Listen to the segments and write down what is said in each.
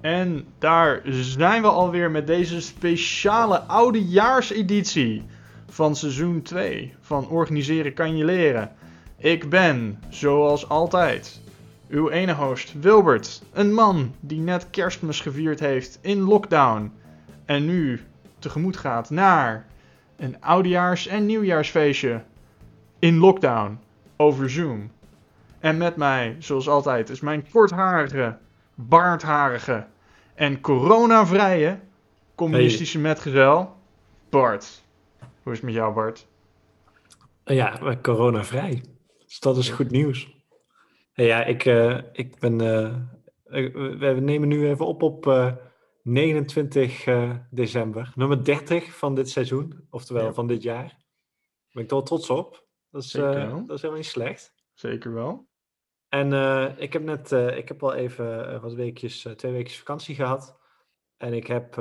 En daar zijn we alweer met deze speciale oudejaarseditie van seizoen 2 van Organiseren kan je leren. Ik ben, zoals altijd, uw ene host Wilbert, een man die net kerstmis gevierd heeft in lockdown en nu tegemoet gaat naar een oudejaars- en nieuwjaarsfeestje in lockdown over Zoom. En met mij, zoals altijd, is mijn kortharige, baardharige en coronavrije communistische metgezel, Bart. Hoe is het met jou, Bart? Ja, coronavrij. Dus dat is goed nieuws. Hey, ja, ik, uh, ik ben. Uh, we nemen nu even op op uh, 29 december, nummer 30 van dit seizoen, oftewel ja. van dit jaar. Daar ben ik wel trots op. Dat is, dat is helemaal niet slecht. Zeker wel. En uh, ik heb net, uh, ik heb al even uh, wat weekjes, twee weken vakantie gehad. En ik heb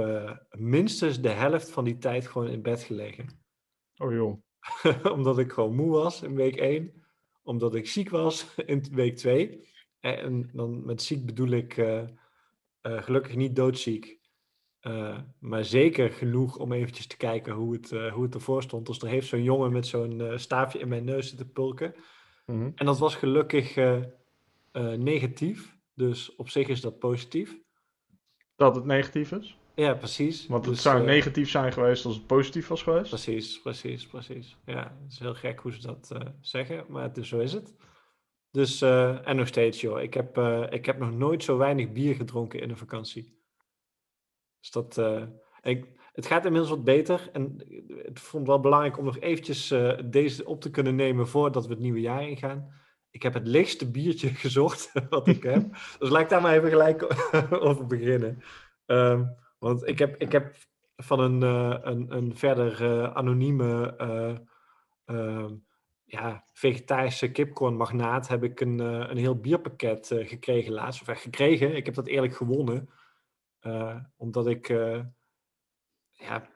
minstens de helft van die tijd gewoon in bed gelegen. Oh joh. omdat ik gewoon moe was in week 1. Omdat ik ziek was in week 2. En dan met ziek bedoel ik gelukkig niet doodziek. maar zeker genoeg om eventjes te kijken hoe het, hoe het ervoor stond. Dus er heeft zo'n jongen met zo'n staafje in mijn neus zitten pulken. Mm -hmm. En dat was gelukkig uh, negatief. Dus op zich is dat positief. Dat het negatief is? Ja, precies. Want het dus, zou uh, negatief zijn geweest als het positief was geweest? Precies, precies, precies. Ja, het is heel gek hoe ze dat uh, zeggen, maar dus zo is het. Dus, en nog steeds, joh. Ik heb, ik heb nog nooit zo weinig bier gedronken in een vakantie. Dus dat... Ik, het gaat inmiddels wat beter. En het vond wel belangrijk om nog eventjes deze op te kunnen nemen voordat we het nieuwe jaar ingaan ik heb het lichtste biertje gezocht wat ik heb. dus laat ik daar maar even gelijk over beginnen. Um, want ik heb, ik heb van een, uh, een, een verder uh, anonieme uh, ja, vegetarische kipcornmagnaat heb ik een, een heel bierpakket gekregen laatst. Of gekregen. Ik heb dat eerlijk gewonnen. omdat ik ja,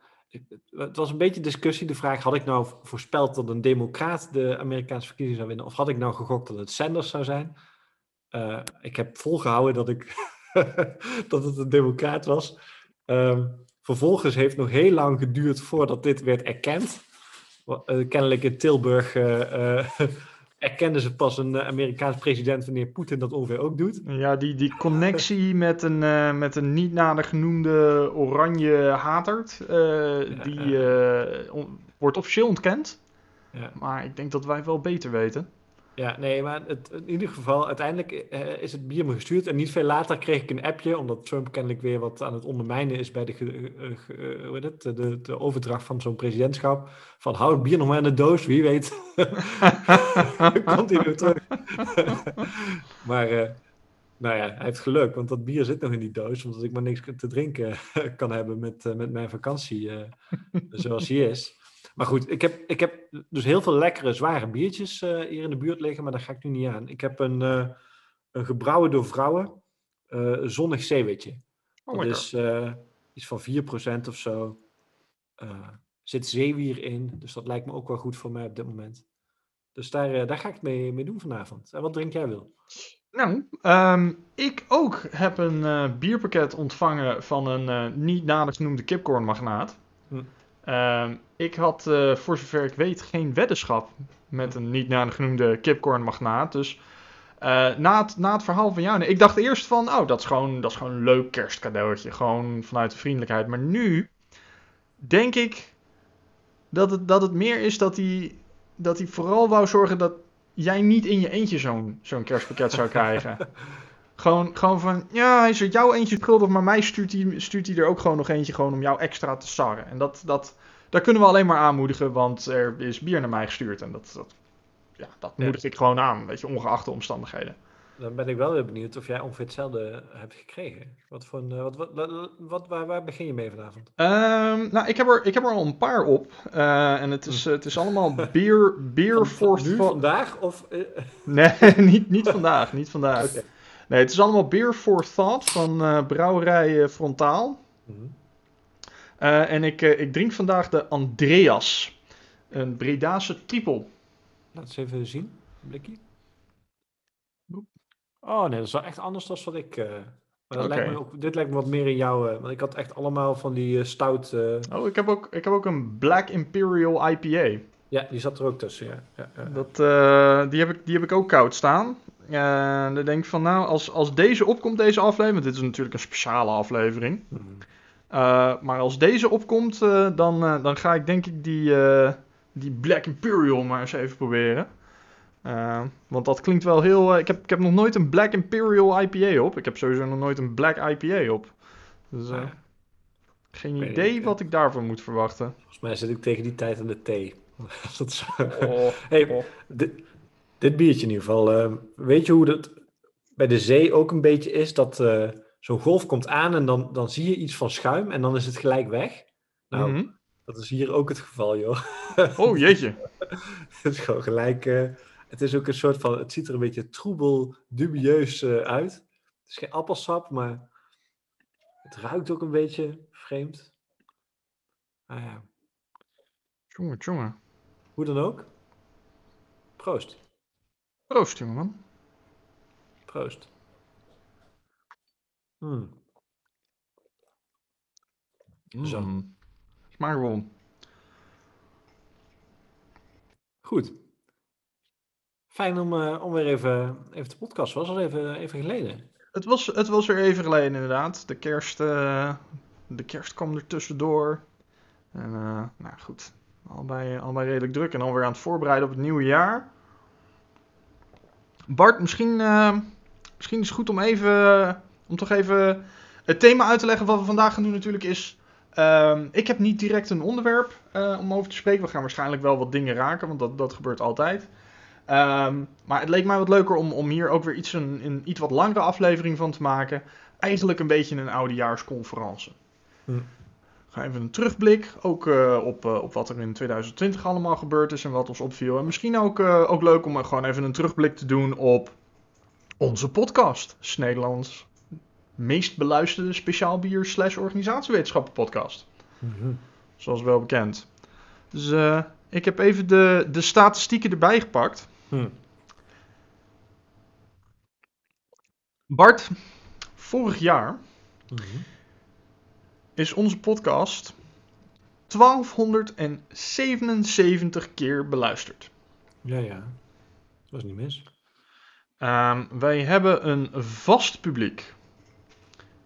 het was een beetje discussie. De vraag: had ik nou voorspeld dat een Democraat de Amerikaanse verkiezingen zou winnen? Of had ik nou gegokt dat het Sanders zou zijn? Uh, ik heb volgehouden dat, ik dat het een Democraat was. Uh, vervolgens heeft nog heel lang geduurd voordat dit werd erkend. Uh, kennelijk in Tilburg uh, erkenden ze pas een Amerikaans president wanneer Poetin dat ongeveer ook doet. Ja, die, die connectie met een, uh, met een niet nader genoemde oranje haterd, uh, ja, die uh, on, wordt officieel ontkend. Ja. Maar ik denk dat wij wel beter weten. Ja, nee, maar het, in ieder geval, uiteindelijk is het bier me gestuurd. En niet veel later kreeg ik een appje, omdat Trump kennelijk weer wat aan het ondermijnen is bij de, hoe heet het, de, de overdracht van zo'n presidentschap. Van hou het bier nog maar in de doos, wie weet. Komt hij terug. maar, nou ja, hij heeft geluk, want dat bier zit nog in die doos, omdat ik maar niks te drinken kan hebben met, met mijn vakantie, zoals hij is. Maar goed, ik heb, ik heb dus heel veel lekkere, zware biertjes uh, hier in de buurt liggen, maar daar ga ik nu niet aan. Ik heb een, uh, een gebrouwen door vrouwen, uh, zonnig zeewitje. Oh dat is iets van 4% of zo. zit zeewier in, dus dat lijkt me ook wel goed voor mij op dit moment. Dus daar, daar ga ik mee, mee doen vanavond. En wat drink jij, Wil? Nou, um, ik ook heb een bierpakket ontvangen van een niet nader genoemde kipcornmagnaat. Hm. Uh, ik had, uh, voor zover ik weet, geen weddenschap met een niet nader genoemde kipcornmagnaat. Dus uh, na, het, na het verhaal van jou, nee, ik dacht eerst van, oh, dat is, gewoon, dat is gewoon een leuk kerstcadeautje. Gewoon vanuit de vriendelijkheid. Maar nu denk ik dat het, dat het meer is dat hij, dat hij vooral wou zorgen dat jij niet in je eentje zo'n zo'n kerstpakket zou krijgen. Gewoon, gewoon van, ja, hij is er jou eentje schuldig, maar mij stuurt hij, stuurt hij er ook gewoon nog eentje gewoon om jou extra te sarren. En dat, dat, daar kunnen we alleen maar aanmoedigen, want er is bier naar mij gestuurd. En dat, dat, ja, dat moedig ik gewoon aan, weet je, ongeacht de omstandigheden. Dan ben ik wel weer benieuwd of jij ongeveer hetzelfde hebt gekregen. Wat voor een, wat, wat, wat, waar, waar begin je mee vanavond? Um, nou, ik heb, er, ik heb er al een paar op. Uh, en het is, het is allemaal beer for... Nu, vandaag? Of, uh... Nee, niet, niet vandaag, niet vandaag. Okay. Nee, het is allemaal Beer for Thought van uh, brouwerij Frontaal. Mm -hmm. uh, en ik, uh, ik drink vandaag de Andreas. Een Bredase triple. Laat eens even zien. Een blikje. Oh nee, dat is wel echt anders dan wat ik, Maar dat lijkt me ook, dit lijkt me wat meer in jou. eh, want ik had echt allemaal van die eh, stout. eh, Oh, ik heb, ook, ik heb ook een Black Imperial IPA. ja, die zat er ook tussen. Ja. Ja, ja. Dat, eh, die, heb ik, die heb ik ook koud staan. En dan denk ik van, nou, als, als deze opkomt, deze aflevering... Want dit is natuurlijk een speciale aflevering. Mhm. Uh, maar als deze opkomt, uh, dan, uh, dan ga ik denk ik die, die Black Imperial maar eens even proberen. want dat klinkt wel heel... ik, heb, ik heb nog nooit een Black Imperial IPA op. Ik heb sowieso nog nooit een Black IPA op. Dus Ah, geen idee ik, wat ik daarvan moet verwachten. Volgens mij zit ik tegen die tijd aan de thee. dat is, Oh, hey, oh. Dit biertje in ieder geval. eh, weet je hoe dat bij de zee ook een beetje is? Dat eh, zo'n golf komt aan en dan, dan zie je iets van schuim en dan is het gelijk weg. Nou, Mhm. dat is hier ook het geval, joh. oh jeetje. het is gewoon gelijk. eh, het is ook een soort van. Het ziet er een beetje troebel, dubieus uit. Het is geen appelsap, maar het ruikt ook een beetje vreemd. Ah ja, Jongen, jongen. hoe dan ook. Proost. Proost, jongeman. Proost. Zo. Mm. Wel. Goed. Fijn om, eh, om weer even, even te podcast. Was al even, even geleden. Het was, het was weer even geleden inderdaad. De kerst, eh, de kerst kwam er tussendoor. En eh, nou goed, allebei, allebei redelijk druk en alweer aan het voorbereiden op het nieuwe jaar. Bart, misschien, eh, misschien is het goed om even, om toch even het thema uit te leggen. Wat we vandaag gaan doen natuurlijk is, ehm, ik heb niet direct een onderwerp eh, om over te spreken. We gaan waarschijnlijk wel wat dingen raken, want dat, dat gebeurt altijd. Ehm, maar het leek mij wat leuker om, om hier ook weer iets een, een iets wat langere aflevering van te maken. Eigenlijk een beetje een oudejaarsconferentie. Hm. Ga even een terugblik, ook eh, op, eh, op wat er in 2020 allemaal gebeurd is en wat ons opviel. En misschien ook, eh, ook leuk om gewoon even een terugblik te doen op onze podcast. Nederlands meest beluisterde speciaal bier slash organisatiewetenschappen podcast. Zoals wel bekend. Dus ik heb even de, de statistieken erbij gepakt. Hm. Bart, vorig jaar Mhm. Is onze podcast 1277 keer beluisterd. Ja, ja. Dat was niet mis. Ehm, wij hebben een vast publiek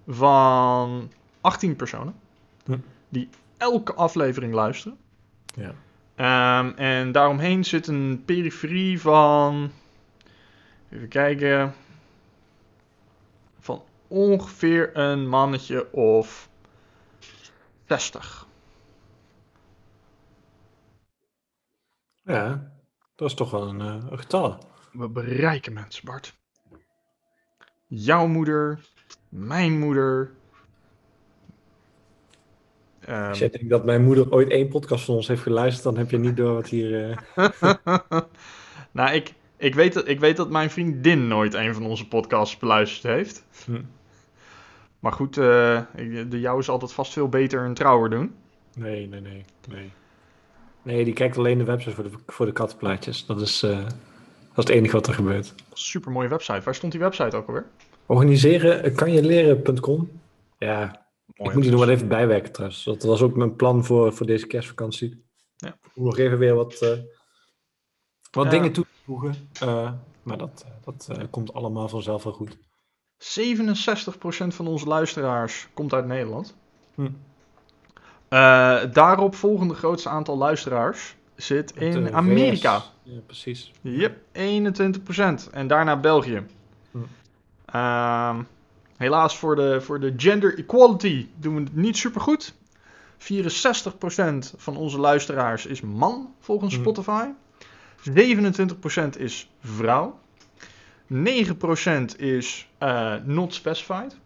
van 18 personen Hm. die elke aflevering luisteren. Ja. Ehm, en daaromheen zit een periferie van. Even kijken. Van ongeveer een mannetje of 60. Ja, dat is toch wel een, eh, een getal. We bereiken mensen, Bart. Jouw moeder, mijn moeder. Ehm, Als jij denkt dat mijn moeder ooit één podcast van ons heeft geluisterd, dan heb je niet door wat hier... eh, nou, ik, ik, weet dat, ik weet dat mijn vriendin nooit een van onze podcasts beluisterd heeft. Hm. Maar goed, eh, ik- de jou is altijd vast veel beter en trouwer doen. Nee, nee, nee, nee. Nee, die kijkt alleen de website voor de, voor de kattenplaatjes. Dat is, eh, dat is het enige wat er gebeurt. Super mooie website. Waar stond die website ook alweer? Organiseren eh, kan je leren.com. Ja, Mooi. ik moet hier nog wel even bijwerken trouwens. Dat was ook mijn plan voor, voor deze kerstvakantie. Ja. Om nog even weer wat, eh, wat Ja. dingen toe te voegen. Eh, maar dat, dat komt allemaal vanzelf wel goed. 67% van onze luisteraars komt uit Nederland. Hm. Eh, daarop volgende grootste aantal luisteraars zit in Amerika. Ja, precies. Yep, 21%. En daarna België. Hm. Ehm, helaas voor de, voor de gender equality doen we het niet super goed. 64% van onze luisteraars is man volgens Hm. Spotify. 27% is vrouw. 9% is eh, not specified.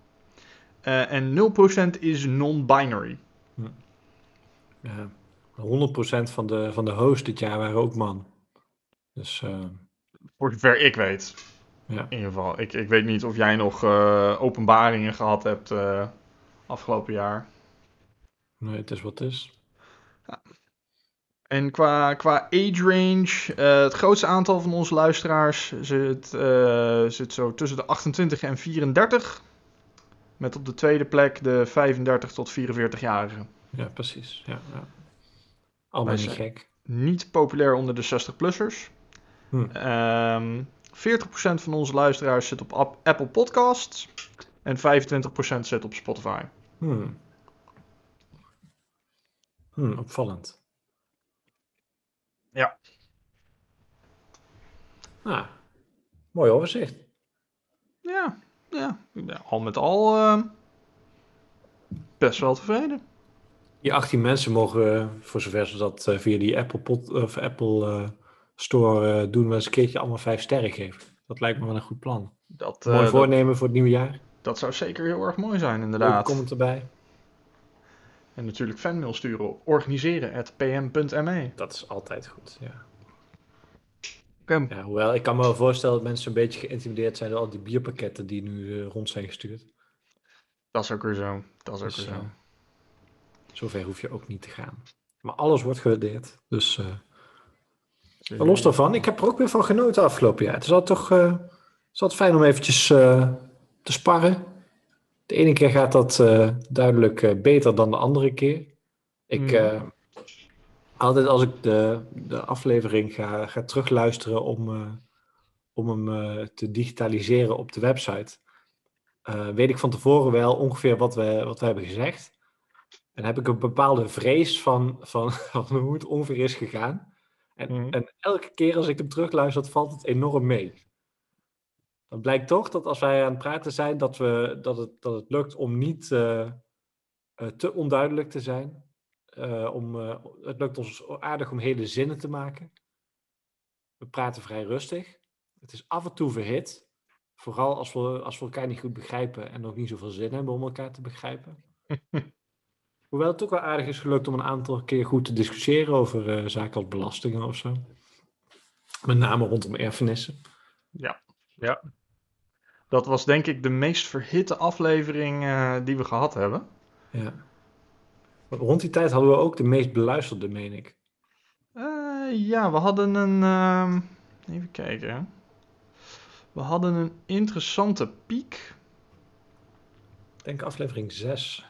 Eh, en 0% is non-binary. Ja. 100% van de, van de hosts dit jaar waren ook man. Dus eh, Voor zover ik weet. ja. In ieder geval. Ik, ik weet niet of jij nog openbaringen gehad hebt afgelopen jaar. Nee, het is wat het is. En qua, qua age range, eh, het grootste aantal van onze luisteraars zit, eh, zit zo tussen de 28 en 34. Met op de tweede plek de 35 tot 44-jarigen. Ja, precies. Ja, ja. Allemaal niet gek. Niet populair onder de 60-plussers. Hm. Ehm 40% van onze luisteraars zit op App- Apple Podcasts. En 25% zit op Spotify. Hmm. Hmm, opvallend. Ja. Nou, mooi overzicht. Ja, ja. ja, al met al ehm, best wel tevreden. Die 18 mensen mogen, eh, voor zover ze dat eh, via die Apple, pod, of Apple eh, Store eh, doen, wel eens een keertje allemaal vijf sterren geven. Dat lijkt me wel een goed plan. Dat, Mooi eh, dat, voornemen voor het nieuwe jaar. dat zou zeker heel erg mooi zijn, inderdaad. comment erbij. En natuurlijk fanmail sturen op organiseren.pm.me. Dat is altijd goed, ja. Ja. Hoewel, ik kan me wel voorstellen dat mensen een beetje geïntimideerd zijn door al die bierpakketten die nu eh, rond zijn gestuurd. Dat is ook weer zo. Dat is ook Dus, weer zo. eh, Zover hoef je ook niet te gaan. Maar alles wordt gewaardeerd. Dus eh, maar los daarvan, ik heb er ook weer van genoten afgelopen jaar. Het is altijd toch eh, het is altijd fijn om eventjes eh, te sparren. De ene keer gaat dat eh, duidelijk eh, beter dan de andere keer. Ik, Mhm. eh, altijd als ik de, de aflevering ga, ga terugluisteren om, om hem te digitaliseren op de website, weet ik van tevoren wel ongeveer wat we, wat we hebben gezegd. En heb ik een bepaalde vrees van, van, van hoe het ongeveer is gegaan. En, Mhm. en elke keer als ik hem terugluister, valt het enorm mee. Dan blijkt toch dat als wij aan het praten zijn, dat, we, dat, het, dat het lukt om niet eh, eh, te onduidelijk te zijn. Eh, om, het lukt ons aardig om hele zinnen te maken. We praten vrij rustig. Het is af en toe verhit. Vooral als we, als we elkaar niet goed begrijpen en nog niet zoveel zin hebben om elkaar te begrijpen. Hoewel het ook wel aardig is gelukt om een aantal keer goed te discussiëren over zaken als belastingen of zo. Met name rondom erfenissen. Dat was denk ik de meest verhitte aflevering eh, die we gehad hebben. Ja. Maar Rond die tijd hadden we ook de meest beluisterde, meen ik. Eh, ja, we hadden een. ehm, even kijken. We hadden een interessante piek. Ik denk aflevering 6,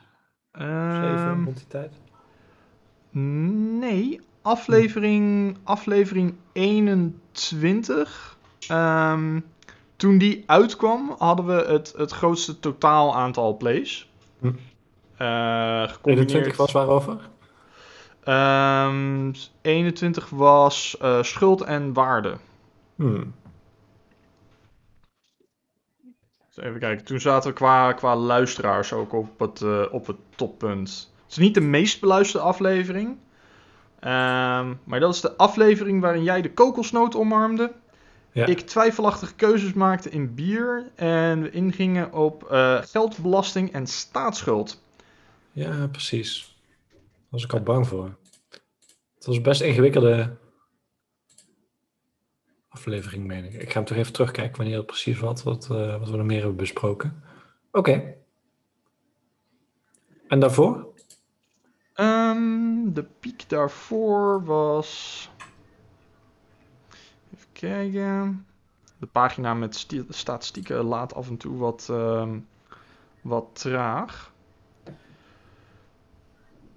Ehm, 7, rond die tijd. nee, aflevering, aflevering 21. Ehm, toen die uitkwam, hadden we het, het grootste totaal aantal plays. Hm. 21 gecombineerd. was waarover? Ehm, 21 was eh, schuld en waarde. Hmm. Dus even kijken, toen zaten we qua, qua luisteraars ook op het, eh, op het toppunt. Het is niet de meest beluisterde aflevering. Ehm, maar dat is de aflevering waarin jij de kokosnoot omarmde. Ja. Ik twijfelachtige keuzes maakte in bier. En we ingingen op eh, geldbelasting en staatsschuld. ja, precies. Daar was ik al bang voor. Het was best een ingewikkelde aflevering, meen ik. Ik ga hem toch even terugkijken wanneer het precies was, wat, eh, wat we nog meer hebben besproken. Oké. En daarvoor? Ehm, de piek daarvoor was. Kijken. De pagina met sti- statistieken laat af en toe wat, ehm, wat traag.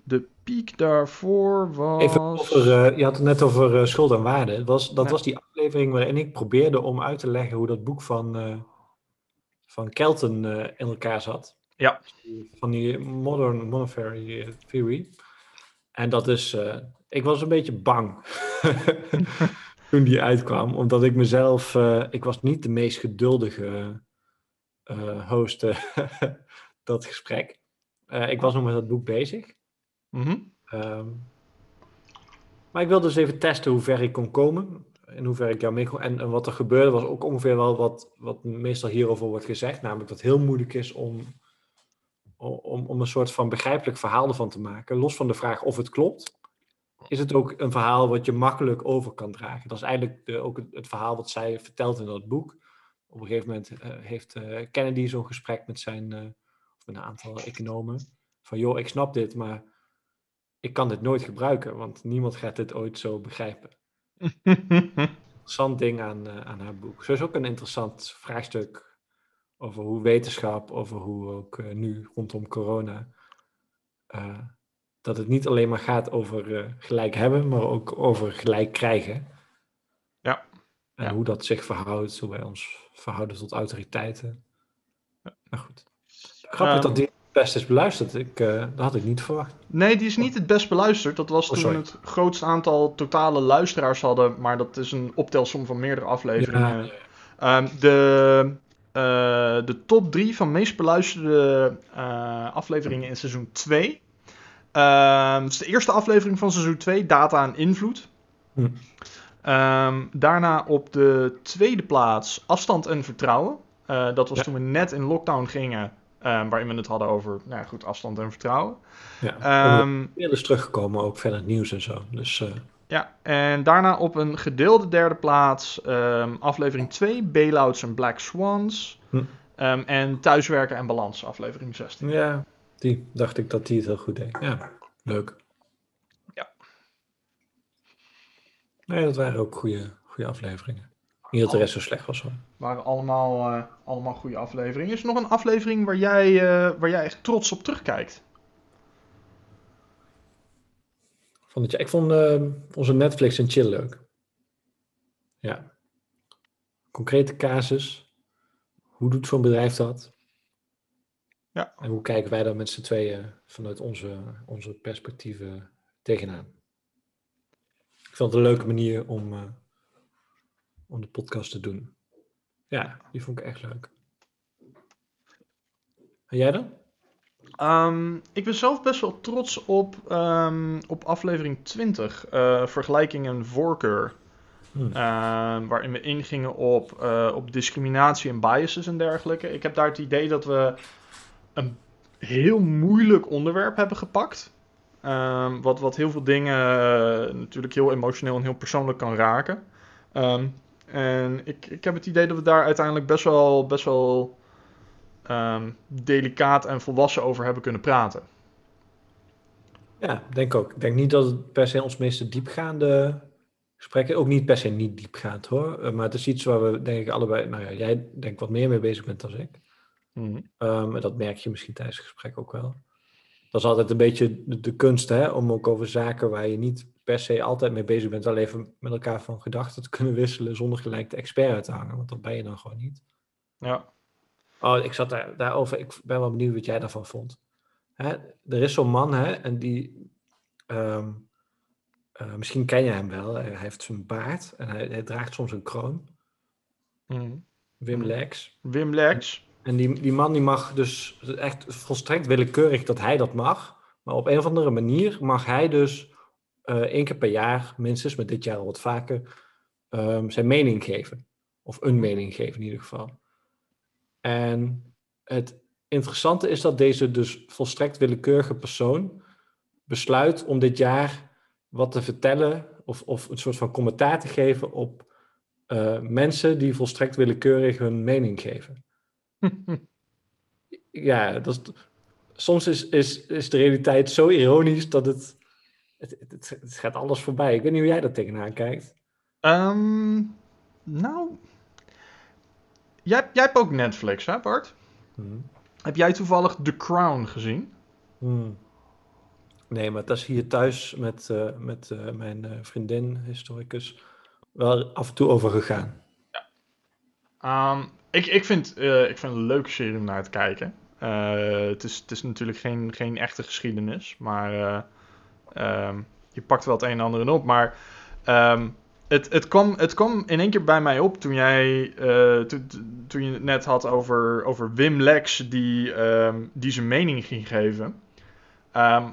De piek daarvoor was. Even over, eh, je had het net over eh, schuld en waarde. Was, dat was die aflevering waarin ik probeerde om uit te leggen hoe dat boek van, eh, van Kelton in elkaar zat. Ja. Van die Modern Monetary Theory. En dat is, ik was een beetje bang toen die uitkwam, omdat ik mezelf, eh, ik was niet de meest geduldige eh, host eh, dat gesprek. Ik was nog met dat boek bezig. Mhm. Ehm, maar ik wilde dus even testen hoe ver ik kon komen. En hoe ver ik jou mee kon. En, en wat er gebeurde was ook ongeveer wel wat, wat meestal hierover wordt gezegd. Namelijk dat het heel moeilijk is om, om, om een soort van begrijpelijk verhaal ervan te maken. Los van de vraag of het klopt. Is het ook een verhaal wat je makkelijk over kan dragen? Dat is eigenlijk de, ook het, het verhaal wat zij vertelt in dat boek. Op een gegeven moment eh, heeft eh, Kennedy zo'n gesprek met zijn, eh, of met een aantal economen. Van joh, ik snap dit, maar ik kan dit nooit gebruiken, want niemand gaat dit ooit zo begrijpen. Interessant ding aan, aan haar boek. Zo is ook een interessant vraagstuk over hoe wetenschap, over hoe ook nu rondom corona, dat het niet alleen maar gaat over uh, gelijk hebben, maar ook over gelijk krijgen. Ja. En Ja. hoe dat zich verhoudt, hoe wij ons verhouden tot autoriteiten. Ja. Maar goed. Grappig Ehm, dat die best is beluisterd. Ik, eh, dat had ik niet verwacht. Nee, die is niet het best beluisterd. Dat was Oh, toen we het grootste aantal totale luisteraars hadden. Maar dat is een optelsom van meerdere afleveringen. Ehm, de, eh, de top 3 van meest beluisterde eh, afleveringen in seizoen 2. Ehm, het is de eerste aflevering van seizoen 2, Data en Invloed. Hm. Ehm, daarna op de tweede plaats Afstand en Vertrouwen. Eh, dat was Ja. toen we net in lockdown gingen, ehm, waarin we het hadden over nou ja, goed, afstand en vertrouwen. Ja. Veel is teruggekomen, ook verder het nieuws en zo. Dus eh, Ja, en daarna op een gedeelde derde plaats aflevering 2, Bailouts en Black Swans. Hm. En Thuiswerken en Balans, aflevering 16. ja, die dacht ik dat die het heel goed deed. Ja, leuk. Ja. Nee, dat waren ook goede, goede afleveringen. Niet dat de rest zo slecht was hoor. Waren allemaal, eh, allemaal goede afleveringen. Is er nog een aflevering waar jij, eh, waar jij echt trots op terugkijkt? Vond het, ik vond eh, onze Netflix en chill leuk. Ja. Concrete casus. Hoe doet zo'n bedrijf dat? Ja. En hoe kijken wij daar met z'n tweeën vanuit onze, onze perspectieven tegenaan? Ik vond het een leuke manier om, eh, om de podcast te doen. Ja, die vond ik echt leuk. En jij dan? Ehm, ik ben zelf best wel trots op, ehm, op aflevering 20, eh, vergelijking en voorkeur. Hm. Ehm, waarin we ingingen op, eh, op discriminatie en biases en dergelijke. Ik heb daar het idee dat we een heel moeilijk onderwerp hebben gepakt. Ehm, wat, wat heel veel dingen eh, natuurlijk heel emotioneel en heel persoonlijk kan raken. Ehm, en ik, ik heb het idee dat we daar uiteindelijk best wel, best wel ehm, delicaat en volwassen over hebben kunnen praten. Ja, denk ook. Ik denk niet dat het per se ons meeste diepgaande gesprekken, ook niet per se niet diepgaand hoor, eh, maar het is iets waar we denk ik allebei, nou ja, jij denk wat meer mee bezig bent dan ik. Ehm, en dat merk je misschien tijdens het gesprek ook wel. Dat is altijd een beetje de, de kunst, hè, om ook over zaken waar je niet per se altijd mee bezig bent, wel even met elkaar van gedachten te kunnen wisselen zonder gelijk de expert uit te hangen, want dat ben je dan gewoon niet. Ja. Oh, ik zat daar, daarover. Ik ben wel benieuwd wat jij daarvan vond. Hè, er is zo'n man, hè, en die. ehm, eh, misschien ken je hem wel. Hij heeft zijn baard en hij, hij draagt soms een kroon. Mhm. Wim Mhm. Lex. Wim Lex. En die, die man die mag dus echt volstrekt willekeurig dat hij dat mag. Maar op een of andere manier mag hij dus eh één keer per jaar, minstens, maar dit jaar al wat vaker, ehm, zijn mening geven. Of een mening geven in ieder geval. En het interessante is dat deze dus volstrekt willekeurige persoon besluit om dit jaar wat te vertellen of, of een soort van commentaar te geven op eh, mensen die volstrekt willekeurig hun mening geven. Ja, dat is, soms is, is, is de realiteit zo ironisch dat het, het, het, het gaat alles voorbij. Ik weet niet hoe jij daar tegenaan kijkt. Ehm, nou, jij, jij hebt ook Netflix, hè Bart? Hmm. Heb jij toevallig The Crown gezien? Hmm. Nee, maar dat is hier thuis met, eh, met eh, mijn eh, vriendin, historicus, wel af en toe over gegaan. Ehm, ik, ik, vind, eh, ik vind het een leuke serie om naar te kijken. Eh, het, is, het is natuurlijk geen, geen echte geschiedenis, maar eh, ehm, je pakt wel het een en ander op. Maar ehm, het, het, kwam, het kwam in één keer bij mij op toen, jij, eh, toen, je het net had over, over Wim Lex die, ehm, die zijn mening ging geven.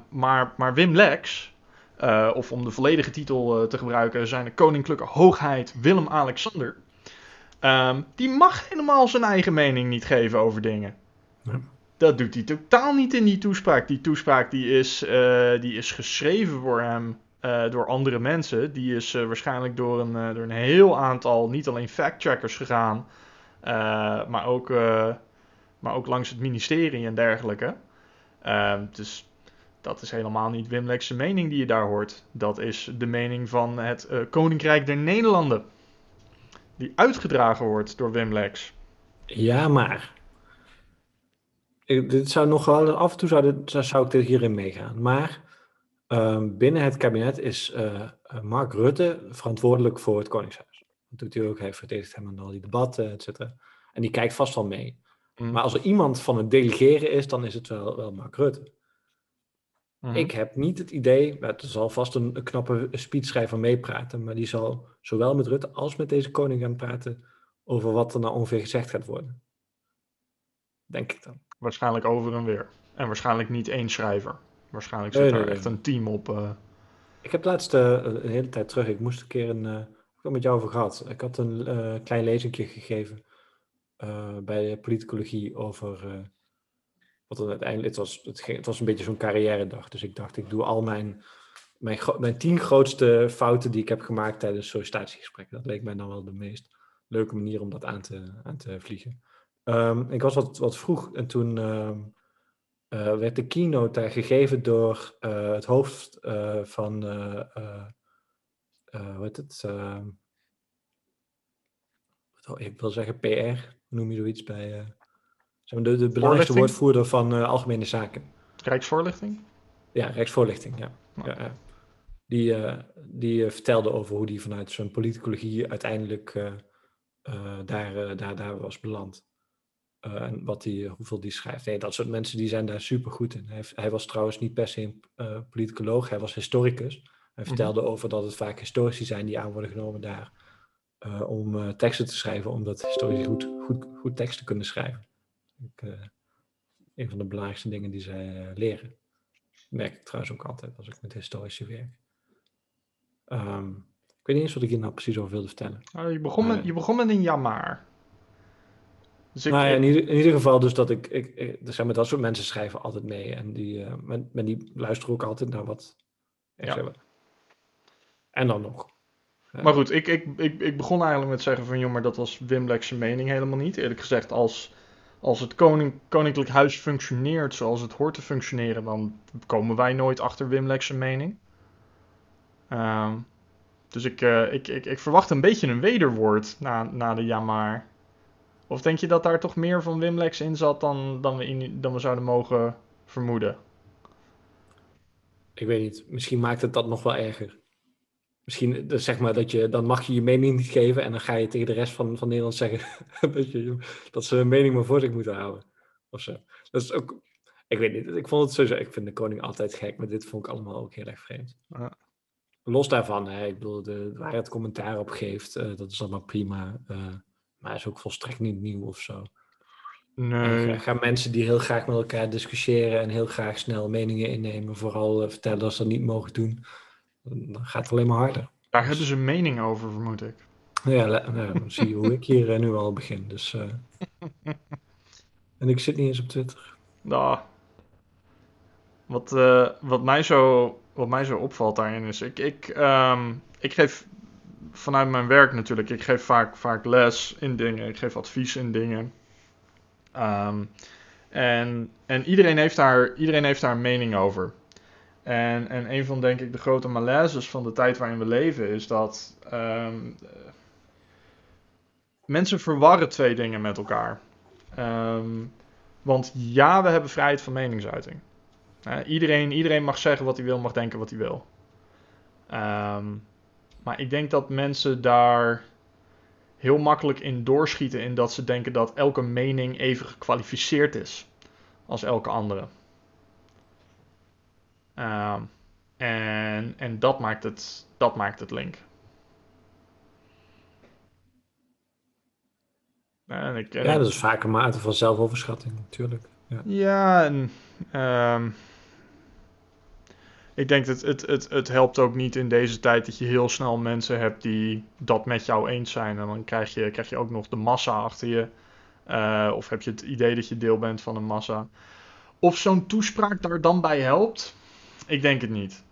Maar, maar Wim Lex, of om de volledige titel te gebruiken, zijn koninklijke hoogheid Willem-Alexander. Ehm, die mag helemaal zijn eigen mening niet geven over dingen. Dat doet hij totaal niet in die toespraak. Die toespraak die is, eh, die is geschreven voor hem eh, door andere mensen. Die is eh, waarschijnlijk door een, door een heel aantal, niet alleen fact-checkers gegaan, maar, ook, maar ook langs het ministerie en dergelijke. Ehm, dus dat is helemaal niet Wim mening die je daar hoort. Dat is de mening van het Koninkrijk der Nederlanden. Die uitgedragen wordt door Wim Lex. Ja, maar dit zou nog wel, af en toe zou, dit, zou ik dit hierin meegaan. Maar ehm, binnen het kabinet is uh, Mark Rutte verantwoordelijk voor het Koningshuis. Dat doet hij ook, hij verdedigt hem aan al die debatten, et cetera. En die kijkt vast wel mee. Mm. Maar als er iemand van het delegeren is, dan is het wel, wel Mark Rutte. Mm. Ik heb niet het idee, er zal vast een, een knappe speechschrijver meepraten, maar die zal zowel met Rutte als met deze koning gaan praten over wat er nou ongeveer gezegd gaat worden. Denk ik dan. Waarschijnlijk over en weer. En waarschijnlijk niet één schrijver. Waarschijnlijk zit er echt een team op. Uh... Ik heb laatst uh, een hele tijd terug, ik moest een keer een. Uh, ik heb met jou over gehad. Ik had een klein lezingje gegeven bij de politicologie over. Wat het was, het, was een beetje zo'n carrière dag. Dus ik dacht, ik doe al mijn. Mijn, mijn tien grootste fouten die ik heb gemaakt tijdens sollicitatiegesprekken. Dat leek mij dan wel de meest leuke manier om dat aan te, aan te vliegen. Um, ik was wat, wat vroeg en toen um, uh, werd de keynote daar gegeven door uh, het hoofd uh, van, hoe heet het? Ehm, ik wil zeggen PR, noem je zoiets bij de, de belangrijkste woordvoerder van Algemene Zaken. Rijksvoorlichting? Ja, Rijksvoorlichting, ja. ja, ja. Die, die vertelde over hoe die vanuit zijn politicologie uiteindelijk daar, daar, daar was beland. En wat die, eh, hoeveel die schrijft. Nee, dat soort mensen die zijn daar super goed in. Hij, hij was trouwens niet per se een politicoloog, hij was historicus. Hij mhm. vertelde over dat het vaak historici zijn die aan worden genomen daar uh, om teksten te schrijven, omdat historici goed, goed, goed tekst te kunnen schrijven. Ik, een van de belangrijkste dingen die zij leren. Dat merk ik trouwens ook altijd als ik met historici werk. Um, ik weet niet eens wat ik hier nou precies over wilde vertellen. Oh, je, begon met, je begon met een jammer. Dus nou ja, in, ieder, in, ieder, geval dus dat ik, ik, ik zijn met dat soort mensen schrijven altijd mee. En die, uh, men, men, die luisteren ook altijd naar wat ja. En dan nog. Maar goed, ik, ik, ik, ik begon eigenlijk met zeggen van... joh, maar dat was Wim Lex mening helemaal niet. Eerlijk gezegd, als, als het koninklijk huis functioneert zoals het hoort te functioneren... dan komen wij nooit achter Wim Lex mening. Uh, dus ik, uh, ik, ik, ik verwacht een beetje een wederwoord na, na de ja maar... Of denk je dat daar toch meer van Wimlex in zat dan, dan, dan we zouden mogen vermoeden? Ik weet niet. Misschien maakt het dat nog wel erger. Misschien dus zeg maar dat je, dan mag je je mening niet geven en dan ga je tegen de rest van, van Nederland zeggen dat, je, dat ze hun mening maar voor zich moeten houden. Of zo. Dat is ook, ik weet niet. Ik vond het sowieso, ik vind de koning altijd gek, maar dit vond ik allemaal ook heel erg vreemd. Ja. Los daarvan, hè, ik bedoel, de, waar het commentaar op geeft, uh, dat is allemaal prima. Uh, maar is ook volstrekt niet nieuw of zo. Nee. gaan mensen die heel graag met elkaar discussiëren en heel graag snel meningen innemen, vooral uh, vertellen dat ze dat niet mogen doen, dan gaat het alleen maar harder. Daar hebben ze een mening over, vermoed ik. Ja, nou, dan zie je hoe ik hier uh, nu al begin. Dus, uh... en ik zit niet eens op Twitter. Nou, wat, wat, mij zo, wat mij zo opvalt daarin is, ik, ik, um, ik geef vanuit mijn werk natuurlijk. Ik geef vaak, vaak les in dingen. Ik geef advies in dingen. Um, en en iedereen, heeft daar, iedereen heeft daar een mening over. En, en een van, denk ik, de grote malaises van de tijd waarin we leven is dat um, mensen verwarren twee dingen met elkaar. Um, want ja, we hebben vrijheid van meningsuiting. Iedereen, iedereen mag zeggen wat hij wil, mag denken wat hij wil. Um, maar ik denk dat mensen daar heel makkelijk in doorschieten in dat ze denken dat elke mening even gekwalificeerd is als elke andere. Uh, en en dat, maakt het, dat maakt het link. En ik, ja, dat is vaak een mate van zelfoverschatting, natuurlijk. Ja, ja en, um, ik denk dat het, het, het helpt ook niet in deze tijd dat je heel snel mensen hebt die dat met jou eens zijn. En dan krijg je, krijg je ook nog de massa achter je. Uh, of heb je het idee dat je deel bent van een massa. Of zo'n toespraak daar dan bij helpt, ik denk het niet.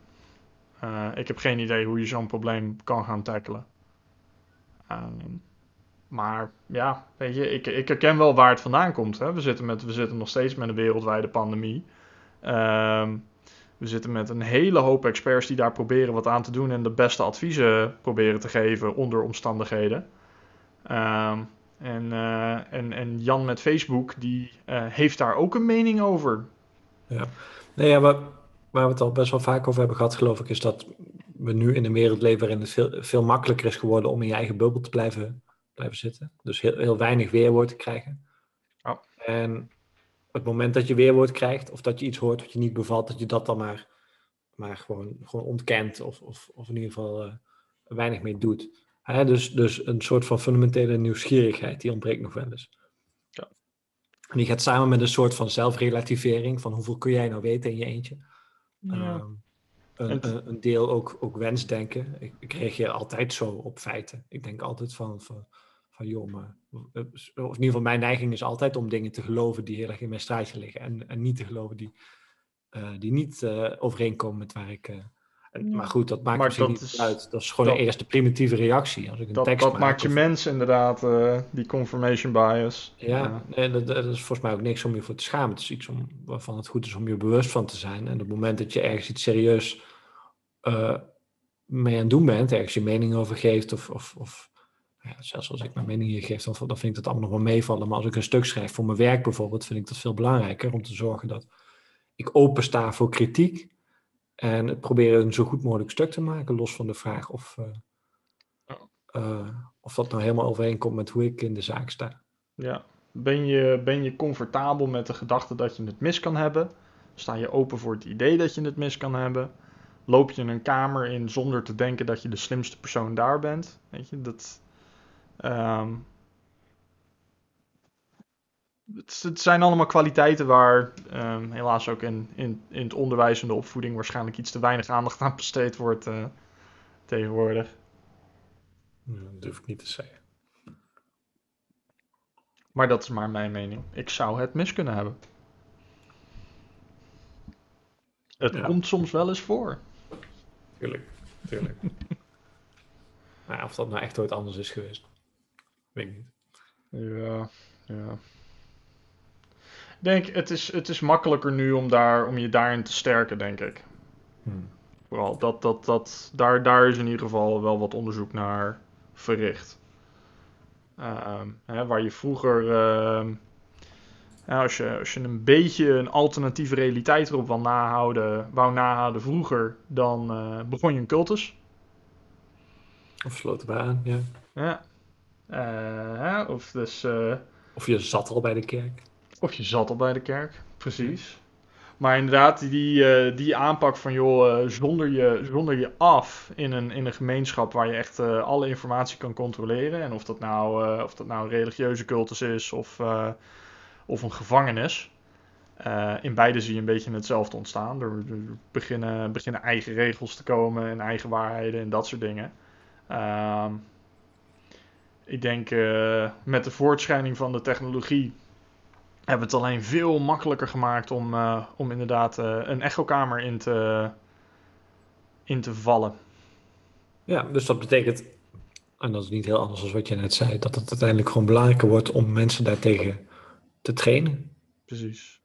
Uh, ik heb geen idee hoe je zo'n probleem kan gaan tackelen. Um, maar ja, weet je, ik, ik herken wel waar het vandaan komt. Hè. We, zitten met, we zitten nog steeds met een wereldwijde pandemie. Um, we zitten met een hele hoop experts die daar proberen wat aan te doen en de beste adviezen proberen te geven onder omstandigheden. Um, En, eh, en, en Jan met Facebook, die eh, heeft daar ook een mening over. Ja, nee, ja, waar, waar we het al best wel vaak over hebben gehad, geloof ik, is dat we nu in een wereld leven waarin het veel, veel makkelijker is geworden om in je eigen bubbel te blijven, blijven zitten. Dus heel, heel weinig weerwoord te krijgen. Oh. En het moment dat je weerwoord krijgt, of dat je iets hoort wat je niet bevalt, dat je dat dan maar, maar gewoon, gewoon ontkent, of, of, of in ieder geval uh, weinig mee doet. Hè, dus, dus een soort van fundamentele nieuwsgierigheid, die ontbreekt nog wel eens. Ja. En die gaat samen met een soort van zelfrelativering, van hoeveel kun jij nou weten in je eentje. Ja. Ehm, een, deel ook, ook wensdenken. Ik, ik reageer altijd zo op feiten. Ik denk altijd van, van, van joh, maar... eh, Of in ieder geval mijn neiging is altijd om dingen te geloven die heel erg in mijn straatje liggen. En, en niet te geloven die, eh, die niet eh, overeenkomen met waar ik... eh, en. Maar goed, dat maakt Maar dat niet is- uit. Dat is gewoon dat- een eerste primitieve reactie. Als ik een Dat, tekst dat maak maakt je of- mens inderdaad, eh, die confirmation bias. ja, nee, dat, dat is volgens mij ook niks om je voor te schamen. Het is iets om, waarvan het goed is om je bewust van te zijn. En op het moment dat je ergens iets serieus eh, mee aan het doen bent, ergens je mening over geeft, of, of, of ja, zelfs als ik mijn mening hier geef, dan, dan vind ik dat allemaal nog wel meevallen. Maar als ik een stuk schrijf voor mijn werk bijvoorbeeld, vind ik dat veel belangrijker om te zorgen dat ik opensta voor kritiek. En het proberen een zo goed mogelijk stuk te maken, los van de vraag of, eh, Ja. eh, of dat nou helemaal overeenkomt met hoe ik in de zaak sta. Ja. Ben je, ben je comfortabel met de gedachte dat je het mis kan hebben? Sta je open voor het idee dat je het mis kan hebben? Loop je een kamer in zonder te denken dat je de slimste persoon daar bent? Weet je, dat. ehm, het, het zijn allemaal kwaliteiten waar ehm, helaas ook in, in, in het onderwijs en de opvoeding waarschijnlijk iets te weinig aandacht aan besteed wordt eh, tegenwoordig. Nou, Dat durf ik niet te zeggen. Maar dat is maar mijn mening. Ik zou het mis kunnen hebben. Het Ja. komt soms wel eens voor. Tuurlijk, tuurlijk. maar ja, of dat nou echt ooit anders is geweest, weet ik niet. Ja, ja. Denk, het is, het is makkelijker nu om, daar, om je daarin te sterken, denk ik. Vooral, dat, dat, dat, daar, daar is in ieder geval wel wat onderzoek naar verricht. Ehm, hè, waar je vroeger, ehm, als, je, als je een beetje een alternatieve realiteit erop wou nahouden, wou nahouden vroeger, dan eh, begon je een cultus. Of sloot erbij aan, ja. Ja. Eh, of, dus, eh, Of je zat al bij de kerk. Of je zat al bij de kerk, precies. Maar inderdaad, die, eh, die aanpak van joh, eh, zonder, je, zonder je af in een, in een gemeenschap waar je echt eh, alle informatie kan controleren. En of dat nou, of dat nou een religieuze cultus is of, of een gevangenis. In beide zie je een beetje hetzelfde ontstaan. Er, er beginnen, beginnen eigen regels te komen en eigen waarheden en dat soort dingen. Ehm, ik denk met de voortschrijding van de technologie hebben het alleen veel makkelijker gemaakt om, eh, om inderdaad eh, een echokamer in te, in te vallen. Ja, dus dat betekent, en dat is niet heel anders dan wat je net zei, dat het uiteindelijk gewoon belangrijker wordt om mensen daartegen te trainen. Precies.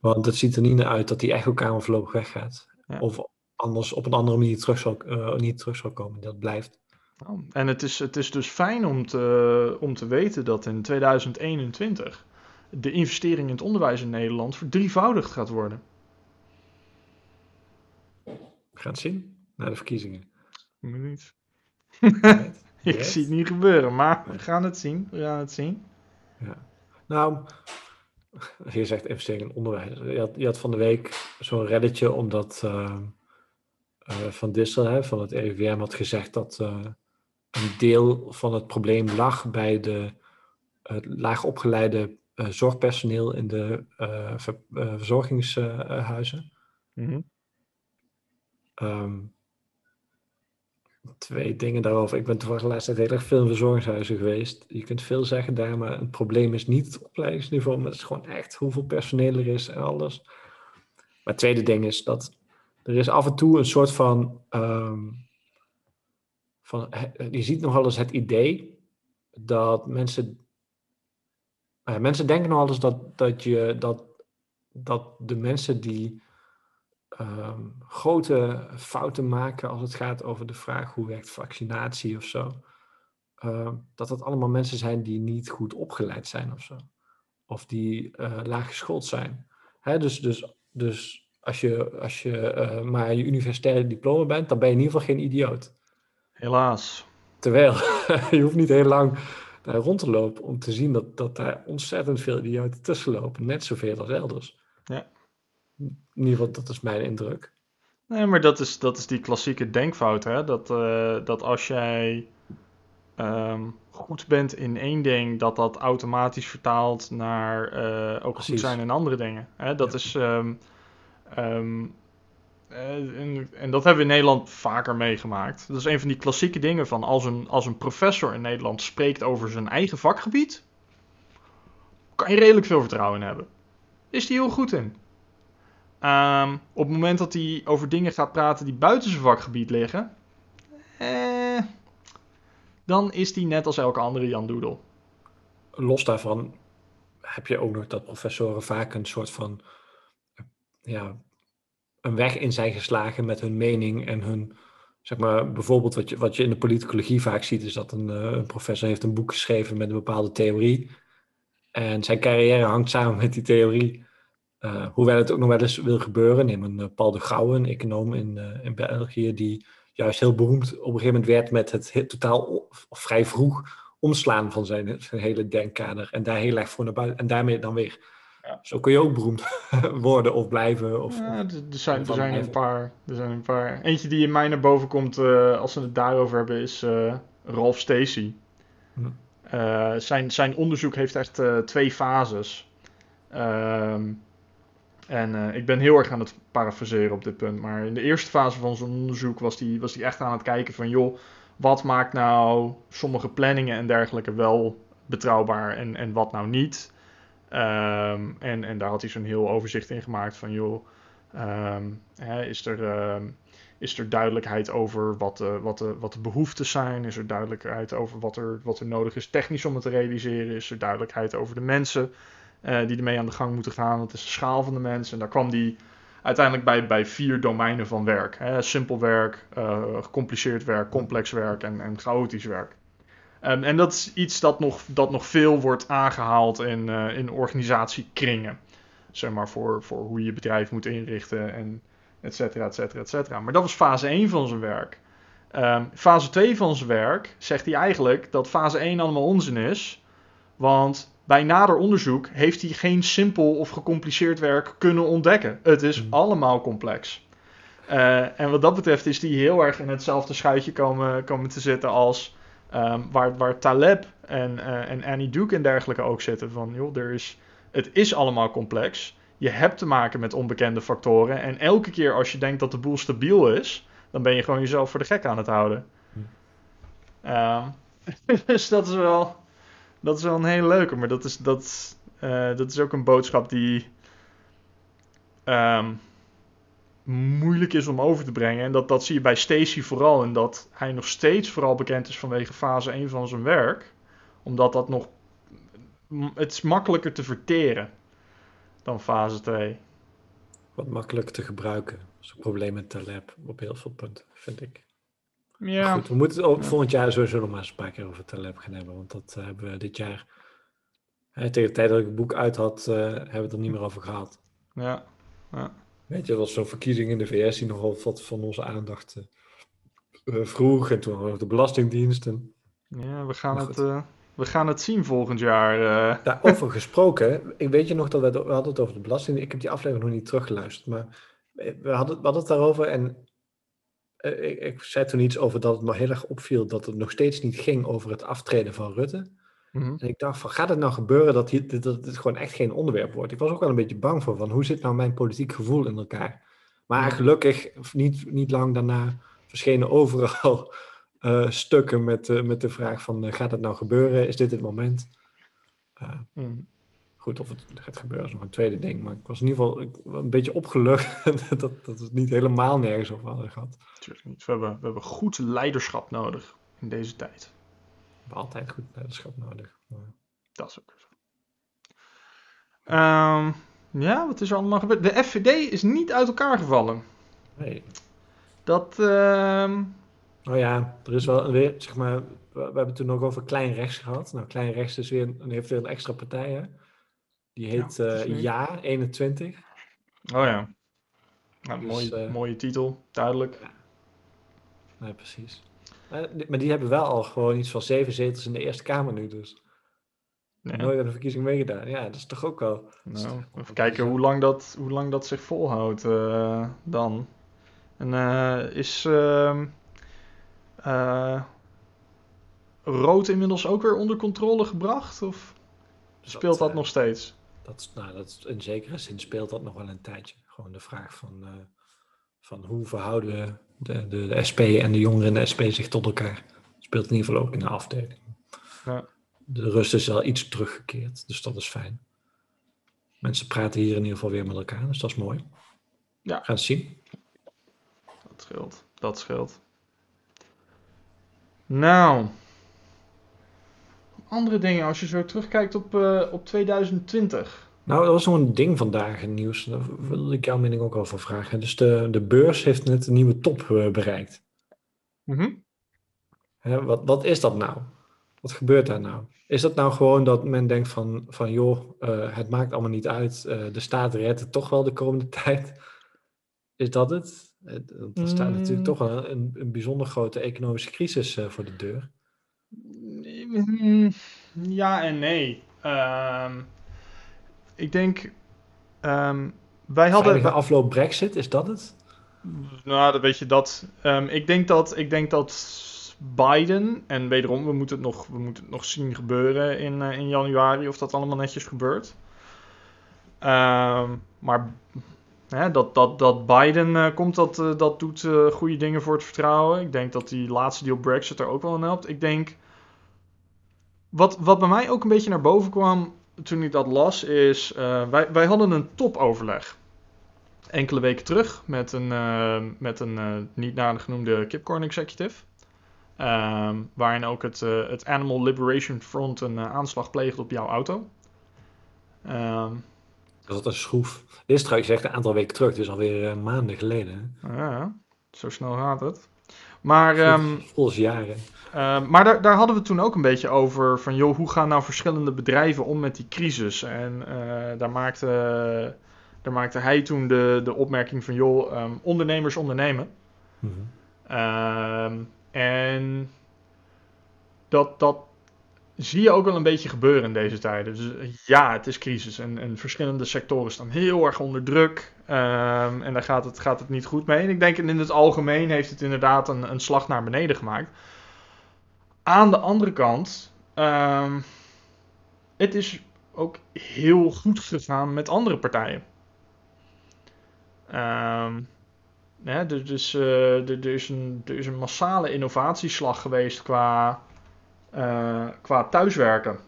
Want het ziet er niet naar uit dat die echokamer voorlopig weggaat. Ja. Of anders op een andere manier terug zal, eh, niet terug zal komen. Dat blijft. Nou, En het is, het is dus fijn om te, om te weten dat in 2021 de investering in het onderwijs in Nederland verdrievoudigd gaat worden. We gaan het zien na de verkiezingen. Moet niet. Right? Ik Yes. zie het niet gebeuren, maar we gaan het zien. We gaan het zien. Nou, als je zegt investering in onderwijs. Je had, je had van de week zo'n redditje omdat eh, eh, Van Dissel hè, van het RIVM had gezegd dat eh, een deel van het probleem lag bij de het laag opgeleide zorgpersoneel in de eh, eh, verzorgingshuizen. Ehm, twee dingen daarover. Ik ben toevallig de laatste tijd heel erg veel in verzorgingshuizen geweest. Je kunt veel zeggen daar, maar het probleem is niet het opleidingsniveau, maar het is gewoon echt hoeveel personeel er is en alles. Maar het tweede ding is dat er is af en toe een soort van, ehm, van je ziet nogal eens het idee dat mensen, eh, mensen denken nogal eens dat, dat je, dat, dat de mensen die ehm, grote fouten maken als het gaat over de vraag hoe werkt vaccinatie of zo. uh, dat dat allemaal mensen zijn die niet goed opgeleid zijn of zo. Of die uh, laag geschoold zijn. Hè, dus, dus, dus als je, als je uh, maar je universitaire diploma bent, dan ben je in ieder geval geen idioot. Helaas. Terwijl je hoeft niet heel lang daar rond te lopen om te zien dat, dat daar ontzettend veel idioten tussen lopen. Net zoveel als elders. Ja. In ieder geval, dat is mijn indruk. Nee, maar dat is, dat is die klassieke denkfout, hè? Dat, uh, dat als jij um, goed bent in één ding, dat dat automatisch vertaalt naar uh, ook Precies. goed zijn in andere dingen. Hè? Dat ja. is. Um, en, en, dat hebben we in Nederland vaker meegemaakt. Dat is een van die klassieke dingen van als een, als een professor in Nederland spreekt over zijn eigen vakgebied, kan je redelijk veel vertrouwen in hebben. Is hij heel goed in. Um, op het moment dat hij over dingen gaat praten die buiten zijn vakgebied liggen, eh, dan is hij net als elke andere Jan Doedel. Los daarvan heb je ook nog dat professoren vaak een soort van ja, een weg in zijn geslagen met hun mening en hun, zeg maar, bijvoorbeeld wat je, wat je in de politicologie vaak ziet, is dat een, uh, een professor heeft een boek geschreven met een bepaalde theorie. En zijn carrière hangt samen met die theorie. Uh, hoewel het ook nog wel eens wil gebeuren. Neem een uh, Paul de Gouwe, een econoom in, in België, die juist heel beroemd op een gegeven moment werd met het totaal vrij vroeg omslaan van zijn, zijn hele denkkader. En daar heel erg voor naar buiten. En daarmee dan weer ja. Zo kun je ook beroemd worden of blijven. Of, ja, er, zijn, er, zijn een paar, er zijn een paar. Eentje die in mij naar boven komt uh, als we het daarover hebben is uh, Ralph Stacey. Hm. Uh, zijn, zijn onderzoek heeft echt twee fases. Ehm, en ik ben heel erg aan het parafraseren op dit punt. Maar in de eerste fase van zijn onderzoek was hij was die echt aan het kijken van... joh, wat maakt nou sommige planningen en dergelijke wel betrouwbaar en, en wat nou niet... Um, en, en daar had hij zo'n heel overzicht in gemaakt van, joh, um, hè, is, er, um, is er duidelijkheid over wat de, wat, de, wat de behoeftes zijn? Is er duidelijkheid over wat er, wat er nodig is technisch om het te realiseren? Is er duidelijkheid over de mensen uh, die ermee aan de gang moeten gaan? Wat is de schaal van de mensen? En daar kwam die uiteindelijk bij, bij vier domeinen van werk. Hè? Simpel werk, uh, gecompliceerd werk, complex werk en, en chaotisch werk. Um, en dat is iets dat nog, dat nog veel wordt aangehaald in, uh, in organisatiekringen. Zeg maar voor, voor hoe je je bedrijf moet inrichten en et cetera, et cetera, et cetera. Maar dat was fase 1 van zijn werk. Um, fase 2 van zijn werk zegt hij eigenlijk dat fase 1 allemaal onzin is. Want bij nader onderzoek heeft hij geen simpel of gecompliceerd werk kunnen ontdekken. Het is mm. allemaal complex. Uh, en wat dat betreft is hij heel erg in hetzelfde schuitje komen, komen te zitten als Um, waar, waar Taleb en, uh, en Annie Duke en dergelijke ook zitten. Van joh, er is, het is allemaal complex. Je hebt te maken met onbekende factoren. En elke keer als je denkt dat de boel stabiel is, dan ben je gewoon jezelf voor de gek aan het houden. Um, dus dat is wel. Dat is wel een hele leuke. Maar dat is, dat, uh, dat is ook een boodschap die. Um, moeilijk is om over te brengen. En dat, dat zie je bij Stacy vooral. En dat hij nog steeds vooral bekend is vanwege fase 1 van zijn werk. Omdat dat nog. Het is makkelijker te verteren dan fase 2. Wat makkelijker te gebruiken. Dat is een probleem met Taleb op heel veel punten, vind ik. Ja. Goed, we moeten het volgend jaar sowieso nog maar eens een paar keer over Taleb gaan hebben. Want dat uh, hebben we dit jaar. Hè, tegen de tijd dat ik het boek uit had, uh, hebben we het er niet meer over gehad. Ja. ja. Weet je, dat was zo'n verkiezing in de VS die nogal wat van onze aandacht uh, vroeg. En toen hadden we de Belastingdiensten. Ja, we gaan, het, uh, we gaan het zien volgend jaar. Uh. Daarover gesproken, ik weet je nog dat we, we hadden het over de belasting. Ik heb die aflevering nog niet teruggeluisterd, maar we hadden, we hadden het daarover en ik, ik, zei toen iets over dat het me heel erg opviel dat het nog steeds niet ging over het aftreden van Rutte. Mhm. En ik dacht van, gaat het nou gebeuren dat, hier, dat dit gewoon echt geen onderwerp wordt? Ik was ook wel een beetje bang voor, van hoe zit nou mijn politiek gevoel in elkaar? Maar gelukkig, niet, niet lang daarna, verschenen overal uh, stukken met, uh, met de vraag van, uh, gaat het nou gebeuren? Is dit het moment? Mm. Goed, of het gaat gebeuren is nog een tweede ding. Maar ik was in ieder geval een beetje opgelucht dat, dat het niet helemaal nergens over hadden gehad. Tuurlijk niet. We hebben, we hebben goed leiderschap nodig in deze tijd hebben altijd goed leiderschap nodig. Maar... Dat is ook zo. Um, ja, wat is er allemaal gebeurd? De FVD is niet uit elkaar gevallen. Nee. Dat. Uh... Oh ja, er is wel weer, zeg maar, we, hebben het toen nog over klein rechts gehad. Nou, klein rechts is weer, heeft weer een extra partij, hè? Die heet Ja, uh, ja 21. Oh ja. Nou, dus, mooie, uh, mooie titel, duidelijk. Ja. Nee, precies. Maar, maar, die hebben wel al gewoon iets van zeven zetels in de Eerste Kamer nu, dus. Ja. Nooit aan de verkiezing meegedaan. Ja, dat is toch ook wel. Nou, even kijken hoe lang, dat, hoe lang dat zich volhoudt uh, dan. En uh, is uh, rood inmiddels ook weer onder controle gebracht? Of speelt dat, nog steeds? Dat, nou, dat, in zekere zin speelt dat nog wel een tijdje. Gewoon de vraag van, van hoe verhouden de, de, de, SP en de jongeren in de SP zich tot elkaar. Speelt in ieder geval ook in de afdeling. Ja de rust is al iets teruggekeerd, dus dat is fijn. Mensen praten hier in ieder geval weer met elkaar, dus dat is mooi. Ja. Gaan het zien. Dat scheelt, dat scheelt. Nou, andere dingen als je zo terugkijkt op, uh, op 2020. Nou, dat was zo'n ding vandaag in nieuws. Daar wilde ik jouw mening ook over vragen. Dus de, de beurs heeft net een nieuwe top uh, bereikt. Mm wat, wat is dat nou? Wat gebeurt daar nou? Is dat nou gewoon dat men denkt van, van joh, uh, het maakt allemaal niet uit, uh, de staat redt het toch wel de komende tijd? Is dat het? Er staat natuurlijk toch een, een, een bijzonder grote economische crisis uh, voor de deur. Mm, ja en nee. Um, ik denk, um, wij hadden... Veilige afloop brexit, is dat het? Nou, dat weet je dat. Um, ik denk dat, ik denk dat Biden. En wederom, we moeten het nog, we moeten het nog zien gebeuren in, uh, in januari of dat allemaal netjes gebeurt. Uh, maar hè, dat, dat, dat Biden uh, komt, dat, uh, dat doet goede dingen voor het vertrouwen. Ik denk dat die laatste deal Brexit er ook wel in helpt. Ik denk. Wat, wat bij mij ook een beetje naar boven kwam toen ik dat las, is. wij, wij hadden een topoverleg enkele weken terug met een, uh, met een uh, niet nader genoemde Kipcorn executive. Um, waarin ook het, het Animal Liberation Front een aanslag pleegt op jouw auto. Um, dat is een schroef. Dit is trouwens echt een aantal weken terug, dus alweer maanden geleden. Ja, zo snel gaat het. Maar, um, Volgens jaren. maar daar, daar hadden we toen ook een beetje over van, joh, hoe gaan nou verschillende bedrijven om met die crisis? En daar, maakte, daar maakte hij toen de, de opmerking van, joh, ondernemers ondernemen. Mm -hmm. En dat, dat zie je ook wel een beetje gebeuren in deze tijden. Dus ja, het is crisis en, en verschillende sectoren staan heel erg onder druk. Um, en daar gaat het, gaat het niet goed mee. En ik denk in het algemeen heeft het inderdaad een, een slag naar beneden gemaakt. Aan de andere kant, um, het is ook heel goed gegaan met andere partijen. Ja, dus uh, er, is een, er is een massale innovatieslag geweest qua, qua thuiswerken.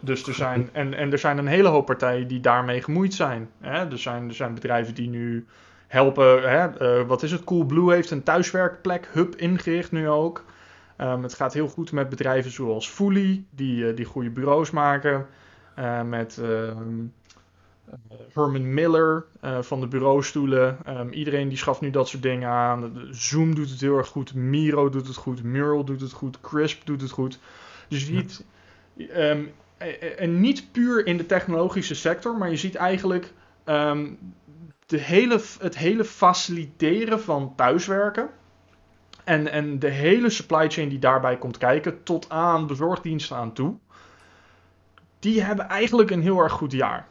Dus er zijn, en, en er zijn een hele hoop partijen die daarmee gemoeid zijn. Hè? Er, zijn er zijn bedrijven die nu helpen. Hè? Uh, wat is het? Coolblue heeft een thuiswerkplek, hub ingericht nu ook. Um, het gaat heel goed met bedrijven zoals Fully, die, die goede bureaus maken. met ehm, eh, Herman Miller uh, van de bureaustoelen. Um, iedereen die schaft nu dat soort dingen aan. Zoom doet het heel erg goed. Miro doet het goed. Mural doet het goed. Crisp doet het goed. Dus je ziet... Um, en niet puur in de technologische sector, maar je ziet eigenlijk um, de hele, het hele faciliteren van thuiswerken. En, en de hele supply chain die daarbij komt kijken, tot aan bezorgdiensten aan toe. Die hebben eigenlijk een heel erg goed jaar.